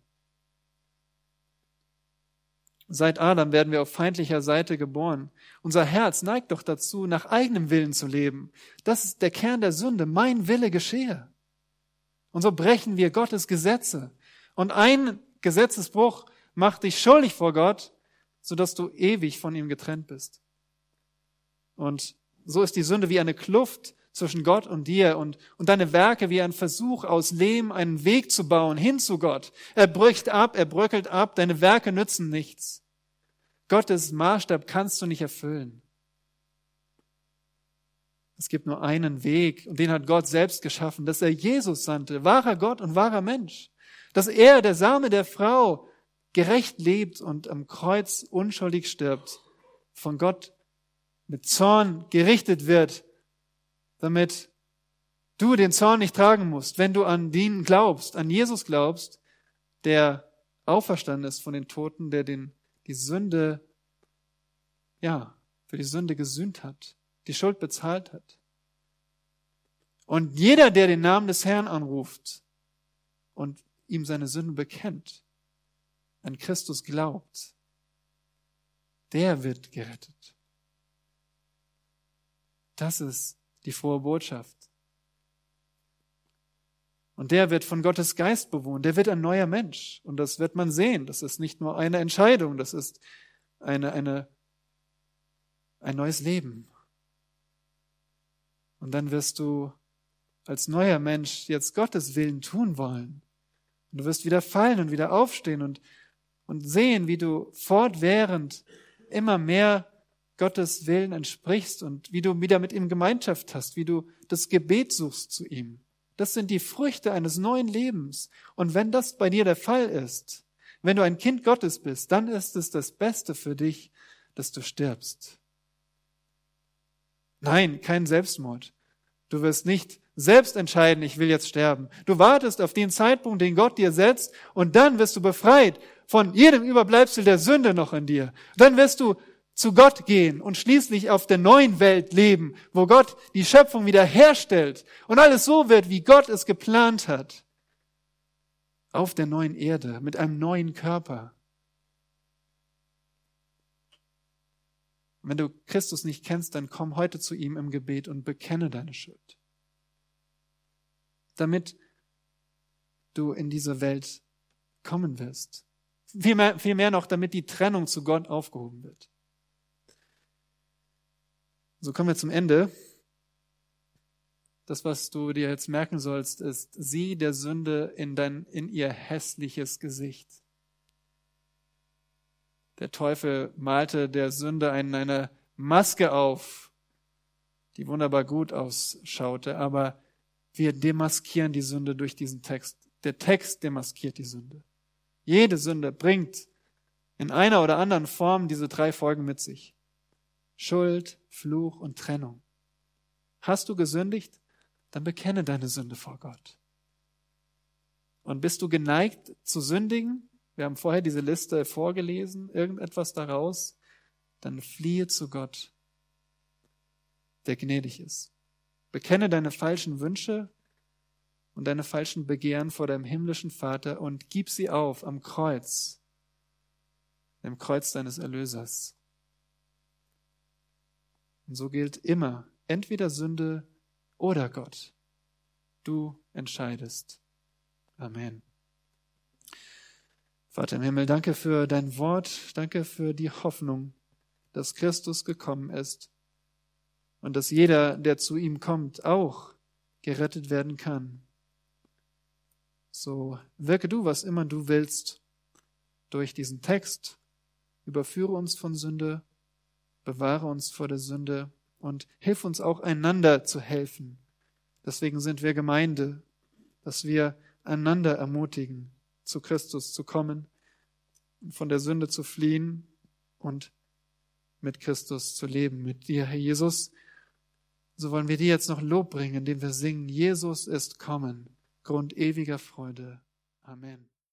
Seit Adam werden wir auf feindlicher Seite geboren. Unser Herz neigt doch dazu, nach eigenem Willen zu leben. Das ist der Kern der Sünde. Mein Wille geschehe. Und so brechen wir Gottes Gesetze. Und ein Gesetzesbruch macht dich schuldig vor Gott, sodass du ewig von ihm getrennt bist. Und so ist die Sünde wie eine Kluft zwischen Gott und dir und, und deine Werke wie ein Versuch aus Lehm einen Weg zu bauen hin zu Gott. Er bricht ab, er bröckelt ab, deine Werke nützen nichts. Gottes Maßstab kannst du nicht erfüllen. Es gibt nur einen Weg und den hat Gott selbst geschaffen, dass er Jesus sandte, wahrer Gott und wahrer Mensch. Dass er, der Same der Frau, gerecht lebt und am Kreuz unschuldig stirbt, von Gott mit Zorn gerichtet wird damit du den Zorn nicht tragen musst, wenn du an den glaubst, an Jesus glaubst, der auferstanden ist von den Toten, der den, die Sünde, ja, für die Sünde gesühnt hat, die Schuld bezahlt hat. Und jeder, der den Namen des Herrn anruft und ihm seine Sünden bekennt, an Christus glaubt, der wird gerettet. Das ist die frohe Botschaft. Und der wird von Gottes Geist bewohnt, der wird ein neuer Mensch. Und das wird man sehen. Das ist nicht nur eine Entscheidung, das ist eine, eine, ein neues Leben. Und dann wirst du als neuer Mensch jetzt Gottes Willen tun wollen. Und du wirst wieder fallen und wieder aufstehen und, und sehen, wie du fortwährend immer mehr Gottes Willen entsprichst und wie du wieder mit ihm Gemeinschaft hast, wie du das Gebet suchst zu ihm. Das sind die Früchte eines neuen Lebens. Und wenn das bei dir der Fall ist, wenn du ein Kind Gottes bist, dann ist es das Beste für dich, dass du stirbst. Nein, kein Selbstmord. Du wirst nicht selbst entscheiden, ich will jetzt sterben. Du wartest auf den Zeitpunkt, den Gott dir setzt, und dann wirst du befreit von jedem Überbleibsel der Sünde noch in dir. Dann wirst du zu Gott gehen und schließlich auf der neuen Welt leben, wo Gott die Schöpfung wieder herstellt und alles so wird, wie Gott es geplant hat. Auf der neuen Erde mit einem neuen Körper. wenn du Christus nicht kennst, dann komm heute zu ihm im Gebet und bekenne deine Schuld. Damit du in diese Welt kommen wirst. Vielmehr, vielmehr noch, damit die Trennung zu Gott aufgehoben wird. So kommen wir zum Ende. Das, was du dir jetzt merken sollst, ist, sieh der Sünde in dein, in ihr hässliches Gesicht. Der Teufel malte der Sünde eine, eine Maske auf, die wunderbar gut ausschaute, aber wir demaskieren die Sünde durch diesen Text. Der Text demaskiert die Sünde. Jede Sünde bringt in einer oder anderen Form diese drei Folgen mit sich. Schuld, Fluch und Trennung. Hast du gesündigt? Dann bekenne deine Sünde vor Gott. Und bist du geneigt zu sündigen? Wir haben vorher diese Liste vorgelesen, irgendetwas daraus, dann fliehe zu Gott, der gnädig ist. Bekenne deine falschen Wünsche und deine falschen Begehren vor deinem himmlischen Vater und gib sie auf am Kreuz, dem Kreuz deines Erlösers. Und so gilt immer entweder Sünde oder Gott. Du entscheidest. Amen. Vater im Himmel, danke für dein Wort, danke für die Hoffnung, dass Christus gekommen ist und dass jeder, der zu ihm kommt, auch gerettet werden kann. So wirke du, was immer du willst, durch diesen Text, Überführe uns von Sünde, bewahre uns vor der Sünde und hilf uns auch einander zu helfen. Deswegen sind wir Gemeinde, dass wir einander ermutigen, zu Christus zu kommen, von der Sünde zu fliehen und mit Christus zu leben, mit dir, Herr Jesus. So wollen wir dir jetzt noch Lob bringen, indem wir singen, Jesus ist kommen, Grund ewiger Freude. Amen.